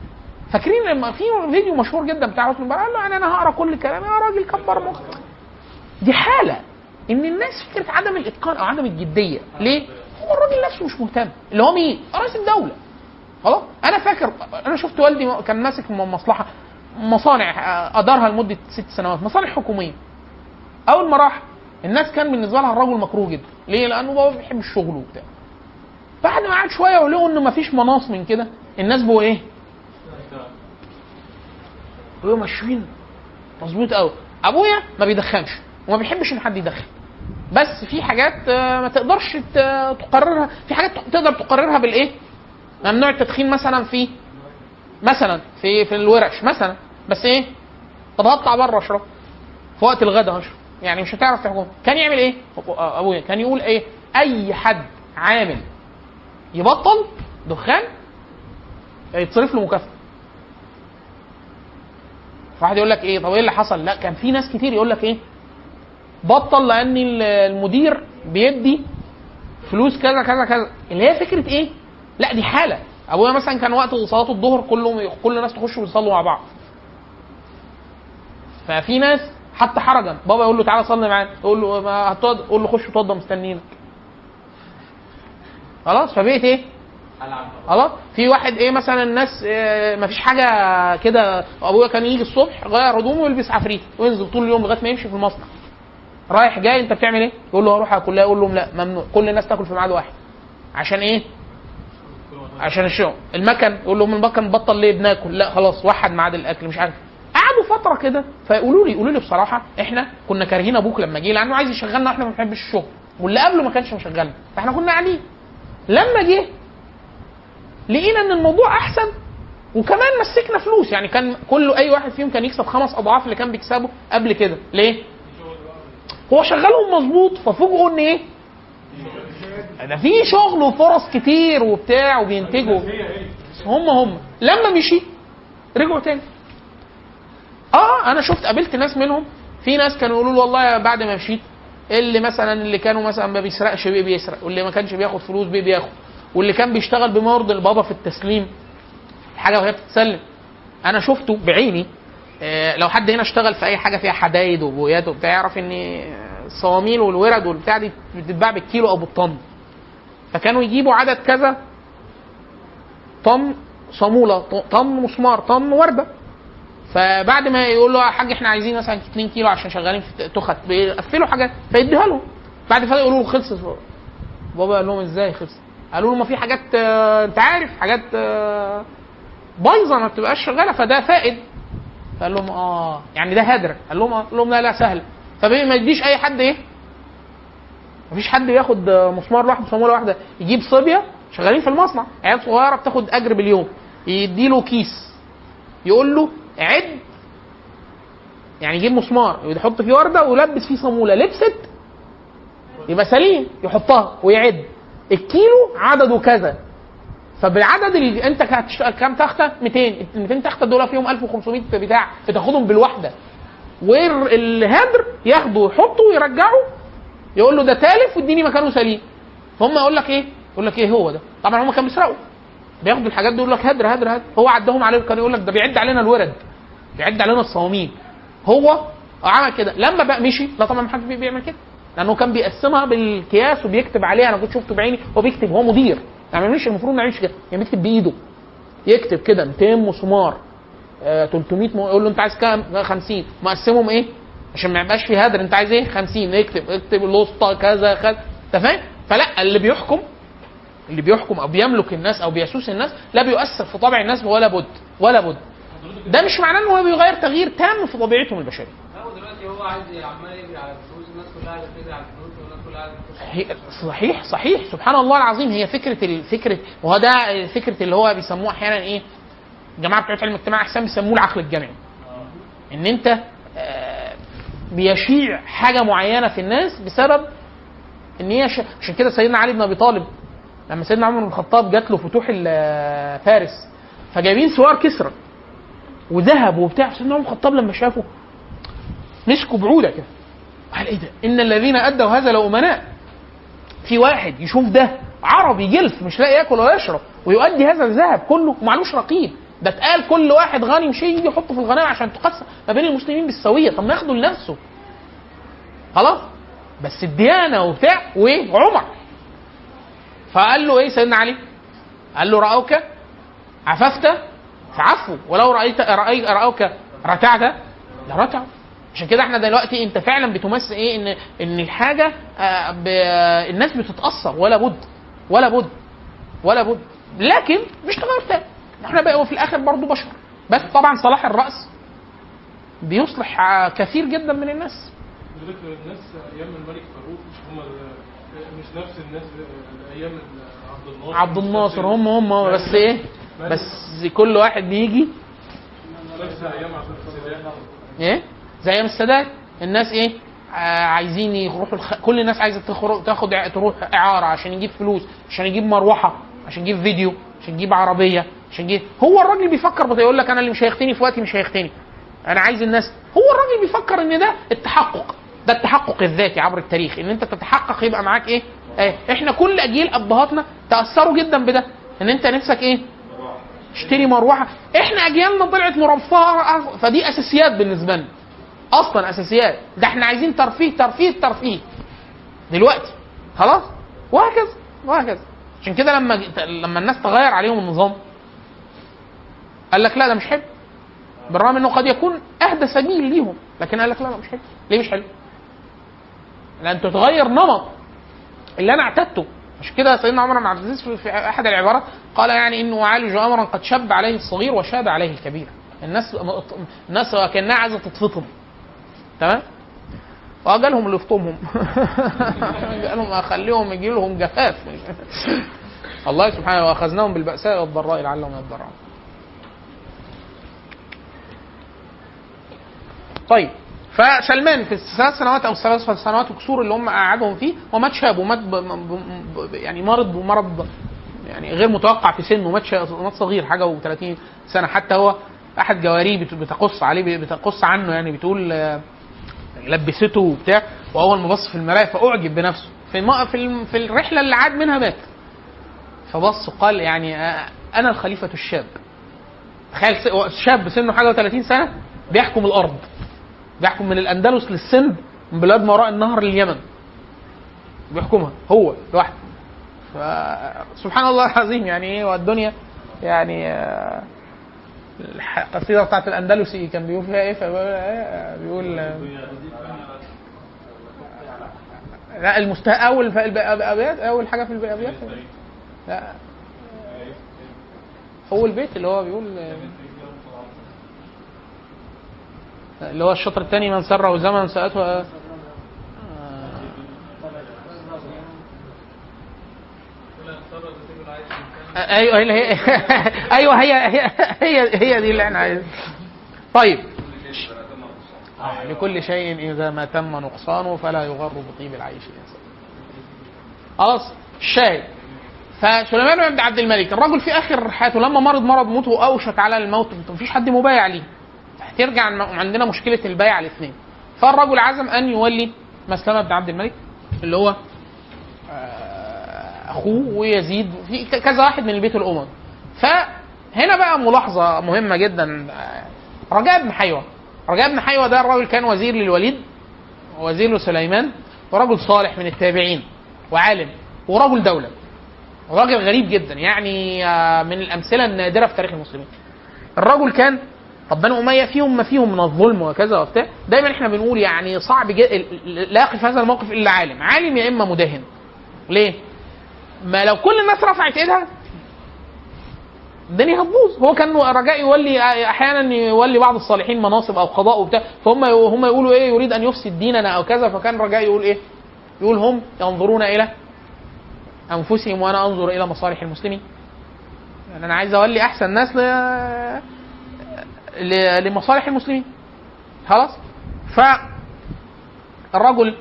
فاكرين لما في فيديو مشهور جدا بتاع مبارك قال له يعني أنا هقرأ كل كلام يا راجل كبر مخك دي حالة إن الناس فكرة عدم الإتقان أو عدم الجدية. ليه؟ هو الراجل نفسه مش مهتم. اللي هو مين؟ رئيس الدولة. خلاص؟ أنا فاكر أنا شفت والدي كان ماسك مصلحه مصانع آه، أدارها لمدة ست سنوات. مصانع حكومية. أول ما راح الناس كان بالنسبة لها الرجل مكروه جدا. ليه؟ لأنه بابا بيحب الشغل وبتاع. بعد ما قعد شوية ولقوا إنه مفيش مناص من كده الناس بقوا إيه؟ بقوا ماشيين مظبوط قوي أبويا ما بيدخنش وما بيحبش إن حد يدخن. بس في حاجات آه، ما تقدرش تقررها. في حاجات تقدر تقررها بالإيه؟ ممنوع التدخين مثلا في مثلا في في الورش مثلا. بس إيه؟ طب هطلع بره أشرب. في وقت الغداء أشرب. يعني مش هتعرف تحكم. كان يعمل إيه؟ أبويا كان يقول إيه؟ أي حد عامل يبطل دخان يتصرف له مكافأة. واحد يقول لك إيه؟ طب إيه اللي حصل؟ لا كان في ناس كتير يقول لك إيه؟ بطل لأن ال- المدير بيدي فلوس كذا كذا كذا. اللي هي فكرة إيه؟ لا دي حالة. أبويا مثلا كان وقت صلاة الظهر كلهم كل الناس تخش ويصلوا مع بعض. ففي ناس حتى حرجا. بابا يقول له تعالى صلي معانا. يقول له ما هتقعد؟ يقول له خش اتوضى مستنينك خلاص؟ فبقيت إيه؟ خلاص؟ في واحد إيه مثلا الناس آه، مفيش حاجة كده أبويا كان يجي الصبح يغير هدومه ويلبس عفريت وينزل طول اليوم لغاية ما يمشي في المصنع. رايح جاي أنت بتعمل إيه؟ يقول له هروح اكل يقول لهم لا ممنوع. كل الناس تاكل في ميعاد واحد. عشان إيه؟ عشان الشغل. المكن يقول لهم المكن بطل ليه؟ بناكل. لا خلاص وحد ميعاد الأكل مش عارف. قعدوا فترة كده فيقولوا لي يقولوا لي بصراحة إحنا كنا كارهين أبوك لما جه لأنه عايز يشغلنا وإحنا ما بنحبش الشغل. واللي قبله ما كانش مشغلنا. فإحنا كنا قاعدين. لما جه لقينا إن الموضوع أحسن وكمان مسكنا فلوس. يعني كان كل أي واحد فيهم كان يكسب خمس أضعاف اللي كان بيكسبه قبل كده. ليه؟ هو شغالهم مظبوط ففوجئوا إن إيه؟ ده في شغل وفرص كتير وبتاع وبينتجوا. هم هم. لما مشي رجعوا تاني. آه أنا شفت قابلت ناس منهم. في ناس كانوا يقولوا له والله بعد ما مشيت اللي مثلا اللي كانوا مثلا ما بيسرقش بيسرق واللي ما كانش بياخد فلوس بيه بياخد. واللي كان بيشتغل بما يرضي البابا في التسليم الحاجة وهي بتتسلم. أنا شفته بعيني آه، لو حد هنا اشتغل في أي حاجة فيها حدايد وبويات وبتاع يعرف إن الصواميل والورد والبتاع دي بتتباع بالكيلو أو بالطن. فكانوا يجيبوا عدد كذا طن صامولة طن مسمار طن وردة. فبعد ما يقول له يا حاج إحنا عايزين مثلا 2 كيلو عشان شغالين في تخت بيقفلوا حاجات فيديها لهم بعد فتره يقولوا له خلصت بابا قال لهم إزاي خلصت؟ قالوا له ما في حاجات آه، انت عارف حاجات آه، بايظة ما بتبقاش شغالة. فده فائد. فقال لهم آه يعني ده هدر. قال لهم آه قال لهم لا لا سهل. فبقى ما يديش أي حد إيه؟ مفيش حد بياخد آه، مسمار لوحده صاموله واحدة. يجيب صبية شغالين في المصنع. عيال صغيرة بتاخد أجر باليوم. يديله كيس. يقول له عد. يعني يجيب مسمار يحط فيه وردة ويلبس فيه صامولة. لبست يبقى سليم يحطها ويعد. الكيلو عدده كذا. فبالعدد اللي انت كام تختة؟ 200 ال 200 تختة دول فيهم 1500 بتاع. بتاخدهم بالواحده والهدر ياخده ويحطه ويرجعه يقول له ده تالف واديني مكانه سليم. فهم يقول لك إيه؟ يقول لك إيه هو ده؟ طبعا هم كانوا بيسرقوا. بياخدوا الحاجات دي يقول لك هدر هدر هدر. هو عدهم عليه كان يقول لك ده بيعد علينا الورد. بيعد علينا الصواميل. هو عمل كده. لما بقى مشي لا طبعا ما حدش بيعمل كده. لأنه كان بيقسمها بالكياس وبيكتب عليها. أنا كنت شفته بعيني هو بيكتب هو مدير. ما يعملش المفروض ما يعملش كده. يعني بيكتب بإيده. يكتب كده 200 مسمار. آه 300 م... يقول له أنت عايز كام؟ 50 مقسمهم إيه؟ عشان ما يبقاش في هدر. أنت عايز إيه؟ 50 اكتب اكتب الوسطى كذا كذا. أنت فاهم؟ فلا اللي بيحكم اللي بيحكم أو بيملك الناس أو بيسوس الناس لا بيؤثر في طبع الناس ولا بد ولا بد. ده مش معناه إن هو بيغير تغيير تام في طبيعتهم البشرية. هو عايز عمال يجري على الفلوس الناس كلها على الفلوس والناس كلها صحيح صحيح. سبحان الله العظيم. هي فكرة الفكرة وهو ده فكرة اللي هو بيسموه أحيانا إيه؟ الجماعه بتوع علم الاجتماع أحسن بيسموه العقل الجمعي. إن أنت آه، بيشيع حاجة معينة في الناس بسبب إن هي ش... عشان كده سيدنا علي بن أبي طالب لما سيدنا عمر بن الخطاب جات له فتوح فارس فجايبين سوار كسرى وذهب وبتاع. سيدنا عمر بن الخطاب لما شافه مسكوا بعوده كده. قال إيه ده؟ إن الذين أدوا هذا لأمناء. في واحد يشوف ده عربي جلف مش لاقي ياكل ولا يشرب ويؤدي هذا الذهب كله ومعلوش رقيب ده اتقال كل واحد غني مش يجي يحطه في الغنائم عشان تقسم ما بين المسلمين بالسوية. طب ما ياخده لنفسه. خلاص؟ بس الديانة وبتاع وايه عمر فقال له إيه سيدنا علي؟ قال له رأوك عففت؟ فعفوا ولو رايت رأي رأوك رتعت؟ لرتعوا عشان كده إحنا دلوقتي انت فعلا بتمثل إيه؟ ان ان الحاجة آه، ب- آه، الناس بتتأثر ولا بد ولا بد ولا بد. لكن مش تغير تاني. إحنا بقى في الآخر برضو بشر. بس طبعا صلاح الرأس بيصلح آه، كثير جدا من الناس. الناس أيام الملك فاروق مش هم مش نفس الناس أيام عبد الناصر. عبد الناصر هم هم. بس إيه؟ بس كل واحد بيجي إيه؟ زي أيام السادات الناس إيه آه عايزين يروحوا الخ... كل الناس عايزة تخرج تاخد تروح إعارة عشان يجيب فلوس عشان يجيب مروحة عشان يجيب فيديو عشان يجيب عربية عشان يجيب هو الراجل بيفكر يقول لك أنا اللي مش هيختني في وقتي مش هيختني. أنا عايز الناس هو الراجل بيفكر إن ده التحقق ده التحقق الذاتي عبر التاريخ إن أنت تتحقق يبقى معاك إيه, إيه إحنا كل أجيال أبهاتنا تأثروا جدا بده إن أنت نفسك إيه اشتري مروحة. إحنا أجيالنا طلعت مرفهة فدي أساسيات بالنسبة لنا. أصلا أساسيات. ده إحنا عايزين ترفيه ترفيه ترفيه. دلوقتي. خلاص؟ وهكذا وهكذا. عشان كده لما لما الناس تغير عليهم النظام قال لك لا ده مش حلو. بالرغم إنه قد يكون أهدى سبيل ليهم. لكن قال لك لا لا مش حلو. ليه مش حلو؟ لأن تتغير نمط اللي أنا اعتدته. عشان كده سيدنا عمر بن عبد العزيز في- أحد العبارات قال يعني إنه اعالج امرا قد شب عليه الصغير وشاب عليه الكبير. الناس الناس كأنها عايزة تتفطم تمام؟ وقال لهم اللي يفطمهم قال لهم أخليهم يجي لهم جفاف. الله سبحانه واخذناهم بالبأساء والضراء لعلهم يضرعون طيب فسلمان في الثلاث سنوات أو الثلاث سنوات وكسور اللي هم قعدهم فيه ومات شاب ومات ب... ب... ب... يعني مرض ومرض يعني غير متوقع في سنه مات مات صغير حاجة و30 سنة. حتى هو أحد جواريه بت- بتقص عليه بتقص عنه يعني بتقول آه، لبسته وبتاع واول ما بص في المراية فأعجب بنفسه في. في. في الرحلة اللي عاد منها مات فبص وقال يعني آه، أنا الخليفة الشاب تخيل شاب سنه حاجة و30 سنة بيحكم الأرض بيحكم من الأندلس للسند من بلاد ما وراء النهر لليمن بيحكمها هو لوحده فسبحان الله العظيم يعني إيه والدنيا يعني آه، القصيده بتاعت الأندلسي كان بيقول فيها إيه فبيقول إيه؟ لا المست اول في الابيات أول حاجة في الابيات لا اول بيت اللي هو بيقول اللي هو الشطر الثاني من سره زمن ساءته أيوه هي أيوه هي هي هي, هي دي اللي إحنا عايزين طيب. آه، لكل شيء إذا ما تم نقصانه فلا يغر بطيب العيش الانسان خلاص؟ الشاهد فسليمان بن عبد الملك الرجل في آخر حياته لما مرض مرض موته واوشك على الموت مفيش حد مبايع ليه. هترجع عن- عندنا مشكلة البيع الاثنين. فالرجل عزم أن يولي مسلمة بن عبد الملك اللي هو أخوه ويزيد في كذا واحد من البيت الاموي فهنا بقى ملاحظة مهمة جدا. رجاء بن حيوة. رجاء بن حيوة ده الراجل كان وزير للوليد وزير لسليمان ورجل صالح من التابعين وعالم ورجل دولة. وراجل غريب جدا يعني آه، من الأمثلة النادرة في تاريخ المسلمين. الرجل كان طب بنو أمية فيهم ما فيهم من الظلم وكذا وبتاع. دايما إحنا بنقول يعني صعب جدا لا يقف هذا الموقف إلا عالم. عالم يا إما مداهن ليه؟ ما لو كل الناس رفعت ايدها الدنيا هتبوظ. هو كان رجاء يولي أحيانا يولي بعض الصالحين مناصب أو قضاء وبتاع فهم هم يقولوا إيه يريد ان يفسد ديننا أو كذا فكان رجاء يقول إيه يقول هم ينظرون إلى انفسهم وأنا انظر إلى مصالح المسلمين. يعني أنا عايز اولي احسن ناس ل... ل... لمصالح المسلمين. خلاص؟ فالرجل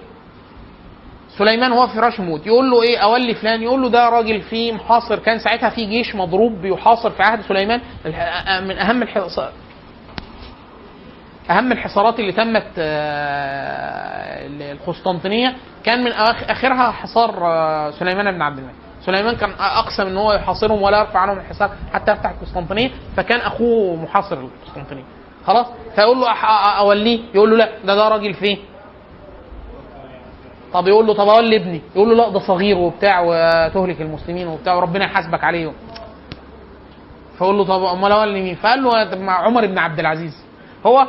سليمان هو في فراش موت. يقول له إيه؟ أولي فلان. يقول له ده راجل فيه محاصر. كان ساعتها في جيش مضروب بيحاصر في عهد سليمان. من أهم الحصار أهم الحصارات اللي تمت آه، القسطنطينية. كان من آخرها حصار آه، سليمان بن عبد الملك. سليمان كان أقسم إن هو يحاصرهم ولا يرفع عنهم الحصار حتى يفتح القسطنطينية. فكان أخوه محاصر القسطنطينية. خلاص؟ فيقول له أوليه. يقول له لا ده ده راجل فيه. طب يقول له طب اولي ابني يقول له لا ده صغير وبتاع وتهلك المسلمين وبتاع وربنا يحاسبك عليه. فقول له طب أمال اولي مين فقال له طب مع عمر بن عبد العزيز. هو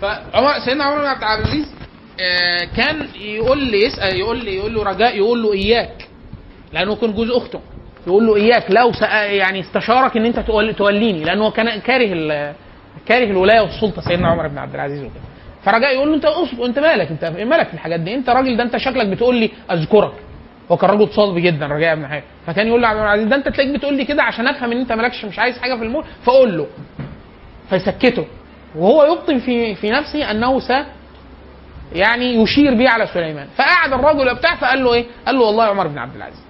فعمر سيدنا عمر بن عبد العزيز آه، كان يقول لي يسأل يقول لي يقول له رجاء يقول له إياك لأنه كان جوز أخته. يقول له إياك لو يعني استشارك إن أنت تول- توليني لأنه كان كاره كاره الولاية والسلطة سيدنا عمر بن عبد العزيز وكده. فرجاء يقول له أنت اصبر أنت مالك؟ أنت مالك في الحاجات دي؟ أنت راجل ده أنت شكلك بتقول لي أذكرك. هو كان راجل صلب جدا رجاء بن حيان فكان يقول له عبد العزيز ده أنت تلاقيك بتقول لي كده عشان أفهم إن أنت مالكش مش عايز حاجة في الملك فقول له. فيسكته. وهو يبطن في في نفسه أنه س يعني يشير به على سليمان. فقعد الرجل بتاع فقال له إيه؟ قال له والله عمر بن عبد العزيز.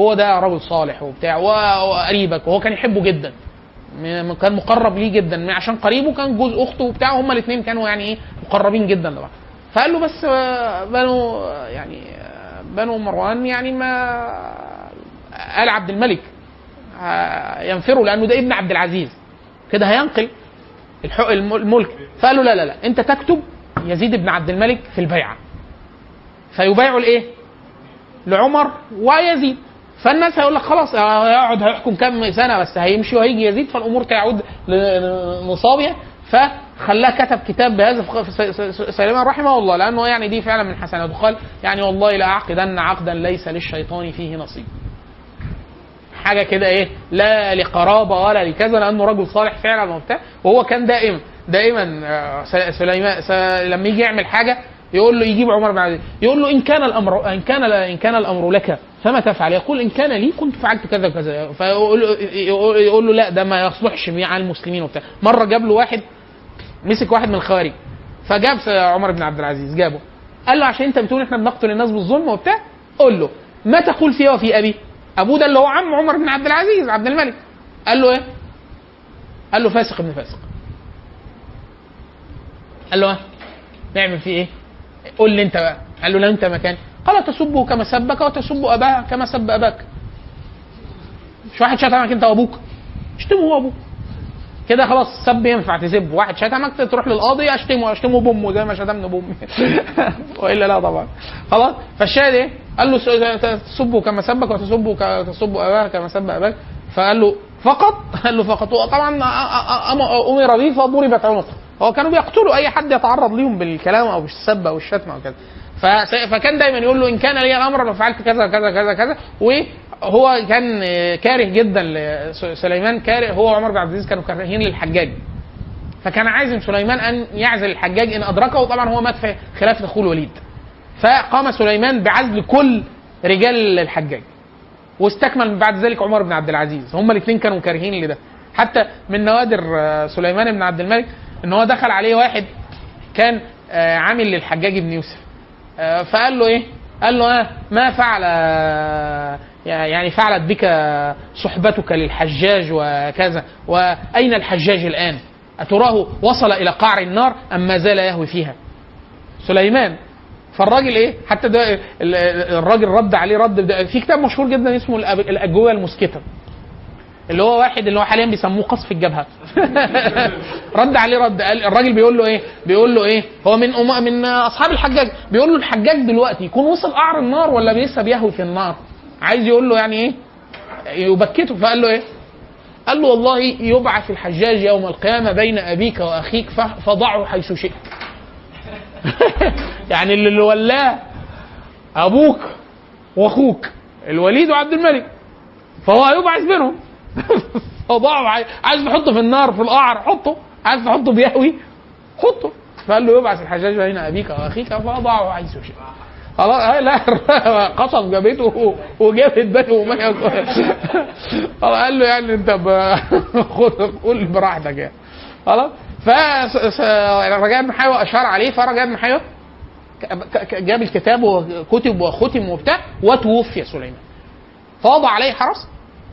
هو ده رجل صالح وبتاع وقريبك وهو كان يحبه جدا. كان مقرب ليه جدا عشان قريبه كان جوز أخته وبتاع هما الاثنين كانوا يعني إيه مقربين جدا لبعض. فقال له بس آه، بنو آه، يعني آه، بنو مروان يعني ما قال عبد الملك ينفروا لأنه ده ابن عبد العزيز. كده هينقل الملك. فقال له لا لا لا أنت تكتب يزيد بن عبد الملك في البيعة. فيبايعوا لإيه؟ لعمر ويزيد. فالناس هيقول لك خلاص هيقعد هيحكم كام سنة بس هيمشي وهيجي يزيد فالأمور تعود لنصابها فخلاه كتب كتاب بهذا سليمان رحمه الله لأنه يعني دي فعلا من حسناته قال يعني والله لأعقدن عقدا ليس للشيطان فيه نصيب. حاجة كده إيه لا لقرابة ولا لكذا لأنه رجل صالح فعلا وبتاع. وهو كان دائما دائما آه، سليمان لما يجي يعمل حاجة يقول له يجيب عمر بن عبد يقول له إن كان الامر إن كان إن كان الأمر لك فما تفعل؟ يقول إن كان لي كنت فعلت كذا وكذا. فيقول له- يقول له لا ده ما يصلحش مع المسلمين وبتاع. مرة جاب له واحد مسك واحد من الخوارج فجاب عمر بن عبد العزيز جابه. قال له عشان انت بتقول إحنا بنقتل الناس بالظلم وبتاع قول له ما تقول فيه وفي أبي؟ أبوه ده اللي هو عم عمر بن عبد العزيز عبد الملك. قال له إيه؟ قال له فاسق ابن فاسق. قال له ها نعمل فيه إيه؟ قول لي انت بقى قال له لا انت مكان قال تسبه كما سبك وتسب اباه كما سب أباك. مش واحد شتمك انت وأبوك؟ اشتمه هو أبوك. كده خلاص السب ينفع تسب. واحد شتمك تروح للقاضي أشتمه أشتمه بأمه زي ما شتمنا بامي وإلا لا طبعا. خلاص؟ فالشاهد إيه؟ قال له تسبه كما سبك وتسبه تسب اباه كما سب أباك. فقال له فقط؟ قال له فقط. طبعا أمر به فضربت عنقه. هو كانوا بيقتلوا أي حد يتعرض ليهم بالكلام أو بالسب أو الشتم أو كذا فكان دايما يقول له إن كان لي الامر لفعلت كذا كذا كذا كذا وهو كان كاره جدا لسليمان كاره هو وعمر بن عبد العزيز كانوا كارهين للحجاج. فكان عايز سليمان أن يعزل الحجاج إن أدركه. وطبعا هو مات في خلافه أخوه الوليد. فقام سليمان بعزل كل رجال الحجاج. واستكمل بعد ذلك عمر بن عبد العزيز. هما الاثنين كانوا كارهين لده. حتى من نوادر آه، سليمان بن عبد الملك إن هو دخل عليه واحد كان آه، عامل للحجاج بن يوسف. آه، فقال له إيه؟ قال له آه ما فعل آه، يعني فعلت بك صحبتك للحجاج وكذا. وأين الحجاج الآن؟ أتراه وصل إلى قعر النار أم ما زال يهوي فيها؟ سليمان. فالراجل إيه؟ حتى ده ال- الراجل رد عليه رد في كتاب مشهور جدا اسمه الاجوبه المسكته اللي هو واحد اللي هو حاليا بيسموه قصف الجبهة. رد عليه رد. قال الراجل بيقول له إيه؟ بيقول له إيه؟ هو من أم... من أصحاب الحجاج. بيقول له الحجاج دلوقتي يكون وصل قعر النار ولا لسه بيهوي في النار؟ عايز يقول له يعني إيه؟ يبكته. فقال له إيه؟ قال له والله يبعث الحجاج يوم القيامة بين أبيك وأخيك ف- فضعه حيث شئت. يعني اللي ولاه أبوك وأخوك الوليد وعبد الملك. فهو هيبعث بينهم. فضعه عايز عايز تحطه في النار في القعر حطه. عايز تحطه بيهوي حطه. فقال له يبعث الحجاج بين أبيك واخيك فضعه حيث شئت خلاص لا قصف جابته وجابت ومية خلاص قال له يعني أنت خد قول براحتك يعني. خلاص فرجاء بن حيوة أشار عليه فرجاء بن حيوة جاب الكتاب وكتب وختم وبتاع وتوفي سليمان. فوضع عليه حرس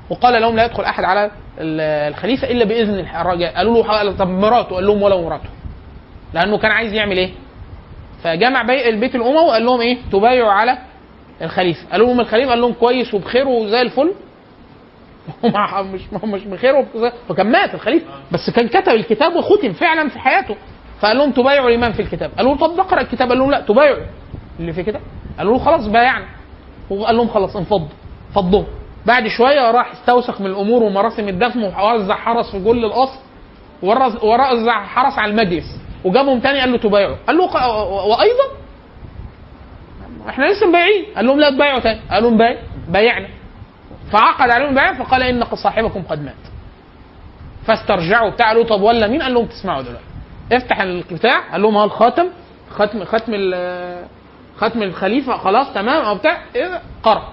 وقال لهم لا يدخل أحد على ال- الخليفة إلا بإذن الرجاء قالوا له طب مراته؟ قال لهم ولا مراته. لأنه كان عايز يعمل إيه؟ فجمع بي البيت الأموي وقال لهم إيه؟ تبايعوا على الخليفة. قالوا لهم الخليفة؟ قال لهم كويس وبخير وزي الفل. مش مش بخير فكان مات الخليفة. بس كان كتب الكتاب وختم فعلا في حياته. فقال لهم تبايعوا الامام في الكتاب؟ قالوا له طب نقرا الكتاب. قال لهم لا تبايعوا. اللي في كده قالوا له خلاص بايعنا. وقال لهم خلاص انفضوا فضوا بعد شوية راح استوثق من الأمور ومراسم الدفن ووزع حرس في كل القصر ووزع حرس على المجلس وجابهم تاني قال له تبايعوا قال له وأيضا؟ إحنا لسه مبايعين. قال لهم لا تبايعوا تاني. قال لهم بايع بايعنا فعقد عليهم البيع فقال إن صاحبكم قد مات. فاسترجعوا بتاع قالوا طب ولا مين؟ قال لهم تسمعوا دلوقتي. افتح البتاع قال لهم ها الخاتم ختم ختم ختم الخليفة خلاص تمام أو بتاع إيه؟ قرأ.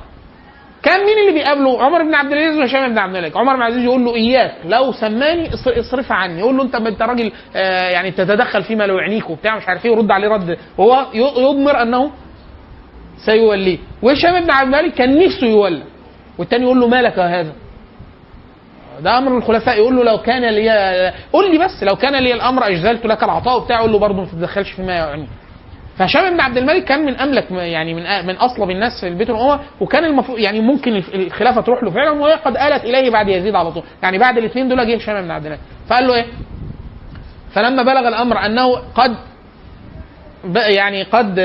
كان مين اللي بيقابله؟ عمر بن عبد العزيز وهشام بن عبد الملك. عمر بن عبد العزيز يقول له إياك لو سماني اصر- اصرف عني. يقول له أنت أنت راجل آه، يعني تتدخل فيما لا يعنيك وبتاع مش عارف إيه يرد عليه رد. وهو ي- يضمر أنه سيوليه. وهشام بن عبد الملك كان نفسه يولى والتاني يقول له مالك هذا؟ ده أمر الخلفاء. يقول له لو كان لي قول لي بس لو كان لي الأمر أجزلت لك العطاء بتاعه يقول له برضه ما تتدخلش فيما يعني فهشام بن عبد الملك كان من أملك يعني من من أصلب الناس في البيت الاموي وكان المفروض يعني ممكن الخلافة تروح له فعلا وهي قد آلت إليه بعد يزيد على طول. يعني بعد الاثنين دول جه هشام بن عبد الملك. فقال له إيه؟ فلما بلغ الأمر أنه قد يعني قد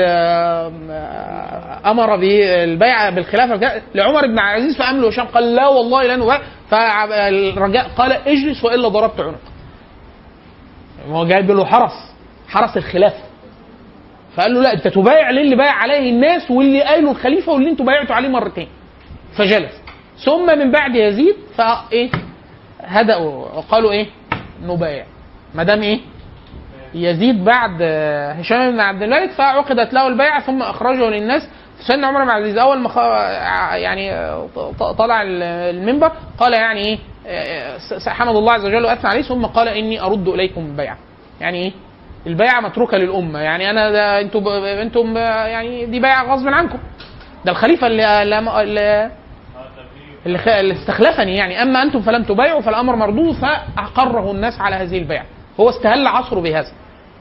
أمر بالبيعه بالخلافة لعمر بن عبد العزيز فقام له هشام قال لا والله لن. فالرجاء قال اجلس وإلا ضربت عنق. هو جايب له حرس حرس الخلافة. فقال له لا انت تبايع للي بايع عليه الناس واللي قايله الخليفة واللي أنتوا بايعتوا عليه مرتين. فجلس. ثم من بعد يزيد فايه هدأوا وقالوا إيه؟ نبايع. ما دام إيه؟ يزيد بعد آه، هشام بن عبد الملك فعقدت له البيعة ثم أخرجه للناس. سيدنا عمر بن عبد العزيز أول ما. يعني آه، طلع ال- المنبر قال يعني إيه؟ آه، س- حمد الله عز وجل وأثنى عليه. ثم قال إني أرد إليكم البيعة. يعني إيه؟ البيعة متروكة للأمة. يعني أنا ده أنتم أنتم يعني دي بيعة غصب عنكم. ده الخليفة اللي اللي, اللي استخلفني يعني. أما أنتم فلم تبايعوا فالأمر مردود فأقره الناس على هذه البيعة. هو استهل عصره بهذا.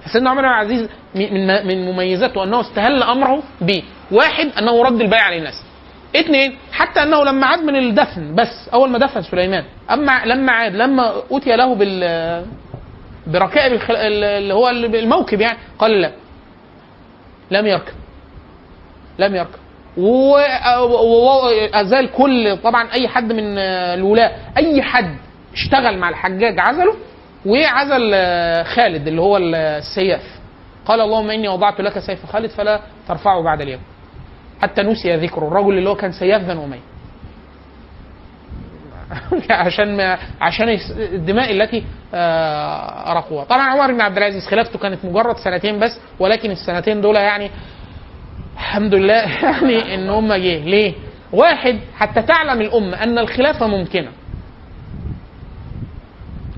فسيدنا عمر بن العزيز من من مميزاته أنه استهل أمره ب واحد أنه رد البيعة للناس اثنين حتى أنه لما عاد من الدفن بس أول ما دفن سليمان أما لما عاد لما اتي له بال بركائب الخل... اللي هو الموكب يعني. قال لا. لم يركب. لم يركب. وازال كل طبعا أي حد من الولاة أي حد اشتغل مع الحجاج عزله وعزل خالد اللي هو السياف. قال اللهم إني وضعت لك سيف خالد فلا ترفعه بعد اليوم. حتى نسي ذكره. الرجل اللي هو كان سياف بنو أمية. عشان ما عشان الدماء التي آه، ارقوها طبعا عمر بن عبد العزيز خلافته كانت مجرد سنتين بس ولكن السنتين دول يعني الحمد لله يعني إن هم جه. ليه؟ واحد حتى تعلم الأمة أن الخلافة ممكنة.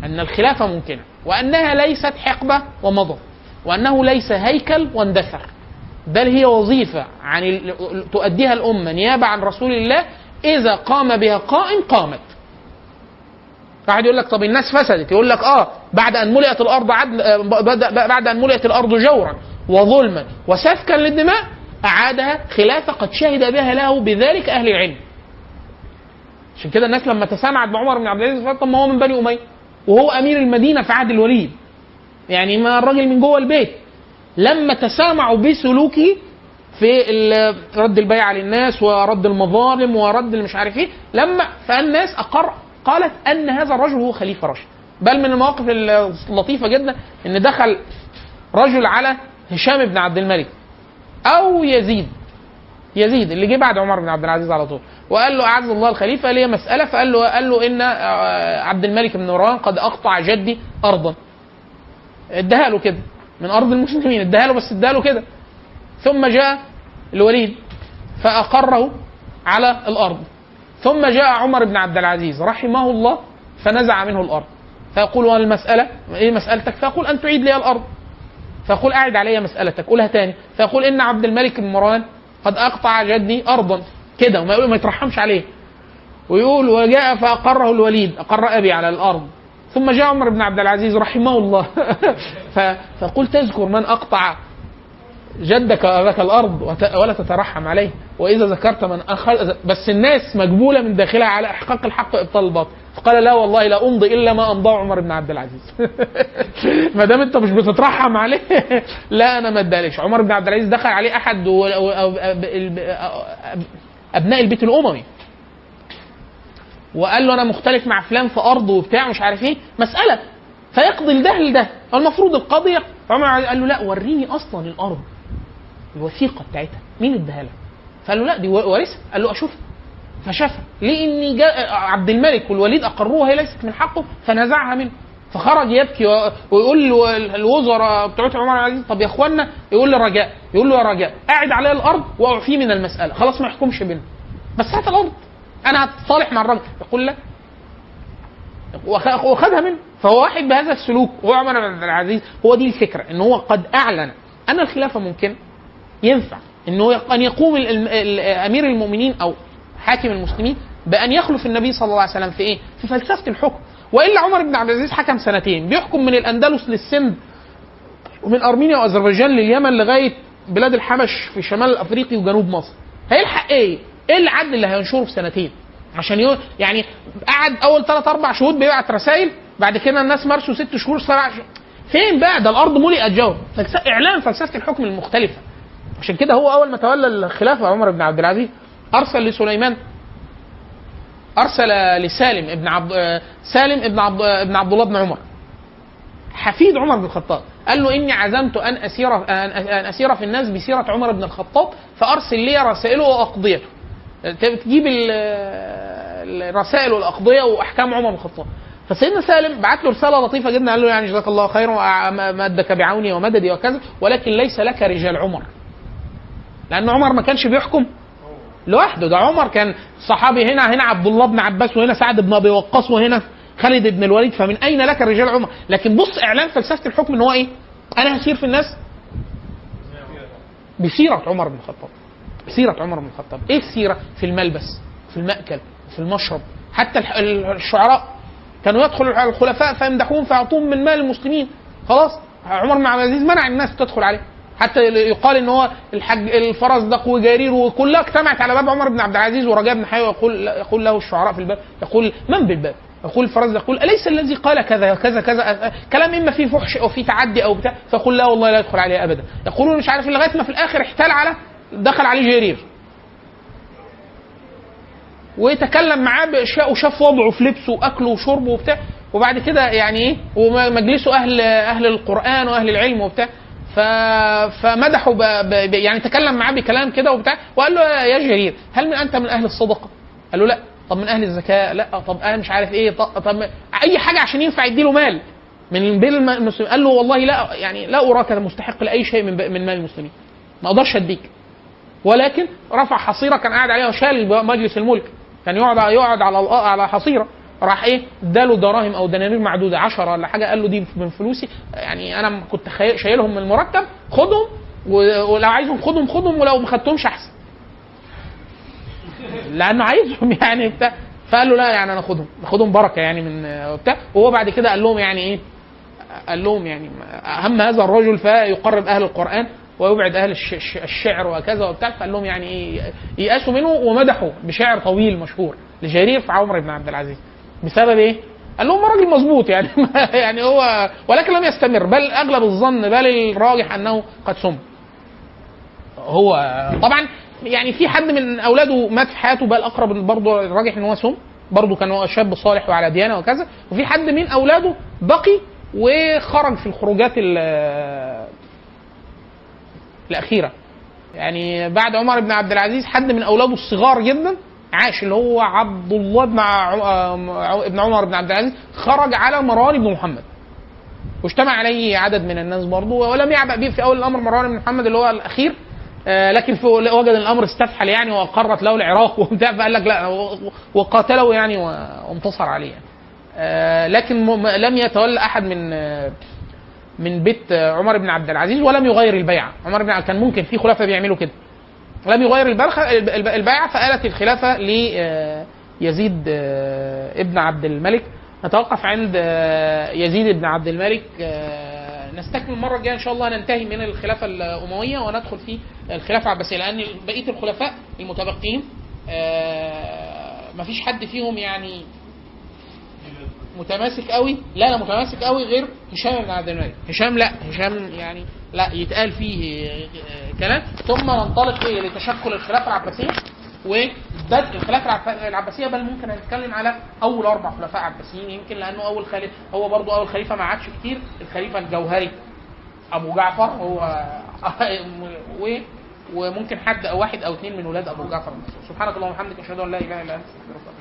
أن الخلافة ممكنة. وأنها ليست حقبة ومضى. وأنه ليس هيكل واندثر. بل هي وظيفة عن تؤديها الأمة نيابة عن رسول الله إذا قام بها قائم قامت. واحد يقول لك طب الناس فسدت يقول لك آه بعد أن ملئت الأرض عدل آه، بعد أن ملئت الأرض جورا وظلما وسفكا للدماء أعادها خلافه قد شهد بها له بذلك أهل العلم. عشان كده الناس لما تسامعت بعمر بن عبد العزيز طب ما هو من بني أمية وهو أمير المدينة في عهد الوليد. يعني ما الراجل من جوه البيت. لما تسامعوا بسلوكه في رد البيعة للناس ورد المظالم ورد مش عارف إيه لما فالناس أقر قالت أن هذا الرجل هو خليفة راشد. بل من المواقف اللطيفة جدا إن دخل رجل على هشام بن عبد الملك أو يزيد. يزيد اللي جه بعد عمر بن عبد العزيز على طول. وقال له أعز الله الخليفة ليه مسألة. فقال له قال له إن آه، عبد الملك بن مروان قد أقطع جدي ارضا. اداها له كده من أرض المسلمين. اداها له بس اداها له كده. ثم جاء الوليد فأقره على الأرض. ثم جاء عمر بن عبد العزيز رحمه الله فنزع منه الأرض. فيقول وما المسألة؟ إيه مسألتك؟ فيقول أن تعيد لي الأرض. فيقول أعد علي مسألتك. قولها تاني. فيقول إن عبد الملك بن مروان قد أقطع جدي أرضا. كده. وما يقول ما يترحمش عليه. ويقول وجاء فأقره الوليد. أقر أبي على الأرض. ثم جاء عمر بن عبد العزيز رحمه الله. فقل تذكر من أقطع جدك واباك الأرض ولا تترحم عليه. وإذا ذكرت من اخر بس الناس مجبوله من داخلها على إحقاق الحق وابطال الباطل. فقال لا والله لا أمضي إلا ما أمضاه عمر بن عبد العزيز. ما دام أنت مش بتترحم عليه لا أنا ما اداليش. عمر بن عبد العزيز دخل عليه أحد و- أبناء البيت الاموي وقال له أنا مختلف مع فلان في ارض وبتاع مش عارف إيه. مسألة. فيقضي لده لده المفروض القاضي عمر قال له لا وريني أصلا الأرض. الوثيقة بتاعتها. مين اداها لك؟ فقال له لا دي وارثها. قال له أشوفها. فشافها. جاء عبد الملك والوليد أقروها هي ليست من حقه فنزعها منه. فخرج يبكي ويقول الوزراء بتوع عمر العزيز طب يا إخوانا؟ يقول لرجاء يقول له يا رجاء قاعد عليها الأرض واعفيه من المسألة. خلاص ما يحكمش بيننا بس هات الأرض. أنا هتصالح مع الراجل يقول لا. وخ- وخدها منه. فهو واحد بهذا السلوك. هو عمر بن عبد العزيز هو دي الفكرة إن هو قد أعلن. أن الخلافة ممكن ينفع إنه ان يقوم أمير المؤمنين أو حاكم المسلمين بأن يخلف النبي صلى الله عليه وسلم في إيه؟ في فلسفة الحكم وإلا عمر بن عبد العزيز حكم سنتين بيحكم من الأندلس للسند ومن أرمينيا وأذربيجان لليمن لغاية بلاد الحبش في شمال أفريقيا وجنوب مصر هيلحق إيه؟ إيه العدل اللي هينشره في سنتين؟ عشان يو يعني قعد أول ثلاث أربع شهور بيبعت رسائل بعد كده الناس مارسوا ست شهور سبع شهور فين بقى ده الأرض ملئت جو فلس... إعلان فلسفة الحكم المختلفة عشان كده هو أول ما تولى الخلافة عمر بن عبد العزيز أرسل لسليمان أرسل لسالم ابن عبد سالم ابن عبد ابن عبد الله بن عمر. حفيد عمر بن الخطاب قال له إني عزمت أن أسير أن أسير في الناس بسيرة عمر بن الخطاب فأرسل لي رسائله وأقضيته. تجيب ال- الرسائل والأقضية وأحكام عمر بن الخطاب. فسيدنا سالم بعت له رسالة لطيفة جدا قال له يعني جزاك الله خيرا ومدك بعوني ومددي وكذا ولكن ليس لك رجال عمر. لأن عمر ما كانش بيحكم. لوحده. ده عمر كان صحابي هنا هنا عبد الله بن عباس وهنا سعد بن أبي وقاص وهنا خالد بن الوليد. فمن أين لك رجال عمر؟ لكن بص إعلان فلسفة الحكم إن هو إيه؟ أنا هسير في الناس. بسيرة عمر بن الخطاب. سيره عمر بن الخطاب. إيه السيرة؟ في الملبس في المأكل في المشرب. حتى الشعراء كانوا يدخل الخلفاء فيمدحون فيعطوهم من مال المسلمين. خلاص عمر بن عبد العزيز منع الناس تدخل عليه. حتى يقال إن هو الحج الفرزدق وجرير وكلها اجتمعت على باب عمر بن عبد العزيز ورجاء بن حيوة يقول يقول له الشعراء في الباب يقول من بالباب؟ يقول الفرزدق يقول أليس الذي قال كذا كذا؟ كذا كلام إما فيه فحش أو فيه تعدي أو بتاع فيقول لا والله لا يدخل عليه أبدا. يقولون مش عارف لغاية ما في الآخر احتال على دخل عليه جرير. ويتكلم معاه بأشياء وشاف وضعه في لبسه وأكله وشربه وبتاع وبعد كده يعني إيه ومجلسه أهل أهل القرآن وأهل العلم وبتاع ف... فمدحه ب... ب... يعني تكلم معاه بكلام كده وبتاع وقال له يا جرير هل من أنت من أهل الصدقة؟ قال له لا. طب من أهل الزكاة؟ لا. طب أنا مش عارف إيه. طب, طب أي حاجة عشان ينفع يديله مال. من بين الم- المسلمين. قال له والله لا يعني لا أراك مستحق لأي شيء من من مال المسلمين. ما أقدرش أديك. ولكن رفع حصيرة كان قاعد عليها وشال مجلس الملك. كان يقعد يقعد على على حصيرة. راح إيه اداله دراهم أو دنانير معدودة 10 ولا حاجة قال له دي من فلوسي. يعني أنا كنت شايلهم من المرتب خدهم ولو عايزهم خدهم خدهم ولو ما خدتهمش احسن. لأنه عايزهم يعني بتاع. فقال له لا يعني أنا خدهم خدهم بركة يعني من بتاع. وهو بعد كده قال لهم يعني إيه قال لهم يعني اهم هذا الرجل فيقرب أهل القرآن ويبعد أهل الش- الش- الشعر وكذا وبتاع. فقال لهم يعني إيه ييأسوا منه ومدحوا بشعر طويل مشهور لجرير في عمر بن عبد العزيز. بسبب إيه؟ قال لهم راجل مظبوط يعني. يعني هو ولكن لم يستمر. بل أغلب الظن بل الراجح أنه قد سم. هو طبعا يعني في حد من أولاده مات في حياته بل أقرب برضه الراجح إن هو سم. برضه كان هو شاب صالح وعلى ديانة وكذا. وفي حد من أولاده بقي وخرج في الخروجات ال- الأخيرة. يعني بعد عمر بن عبد العزيز حد من أولاده الصغار جدا عاش اللي هو عبد الله بن ابن عمر بن عبد العزيز خرج على مروان بن محمد. واجتمع عليه عدد من الناس برضه ولم يعبأ به في أول الأمر مروان بن محمد اللي هو الأخير آه، لكن في وجد الأمر استفحل يعني وقرت له العراق وبتاع فقال لك لا وقاتله يعني وانتصر عليه يعني. آه، لكن لم يتولى أحد من آه، من بيت عمر بن عبد العزيز ولم يغير البيعة. عمر بن كان ممكن في خلفاء بيعملوا كده. لم يغير البرخة الب- الب- البيعه فآلت الخلافة ليزيد ابن عبد الملك. نتوقف عند آه، يزيد بن عبد الملك. آه، نستكمل المره الجايه إن شاء الله ننتهي من الخلافة الأموية وندخل في الخلافة العباسيه لأن بقية الخلفاء المتبقين آه مفيش حد فيهم يعني متماسك قوي. لا لا متماسك قوي غير هشام بن عبد الملك. هشام لا هشام يعني لا يتقال فيه آه، كلام. ثم ننطلق إيه؟ لتشكل الخلافة العباسية. وبدء الخلافة العب- العباسية بل ممكن نتكلم على أول أربع خلفاء عباسيين. يمكن لأنه أول خليفه هو برضو أول خليفة ما عادش كتير. الخليفة الجوهري أبو جعفر هو و وممكن حد أو واحد أو اثنين من ولاد أبو جعفر. سبحانك اللهم وبحمدك أشهد أن لا إله إلا أنت أستغفرك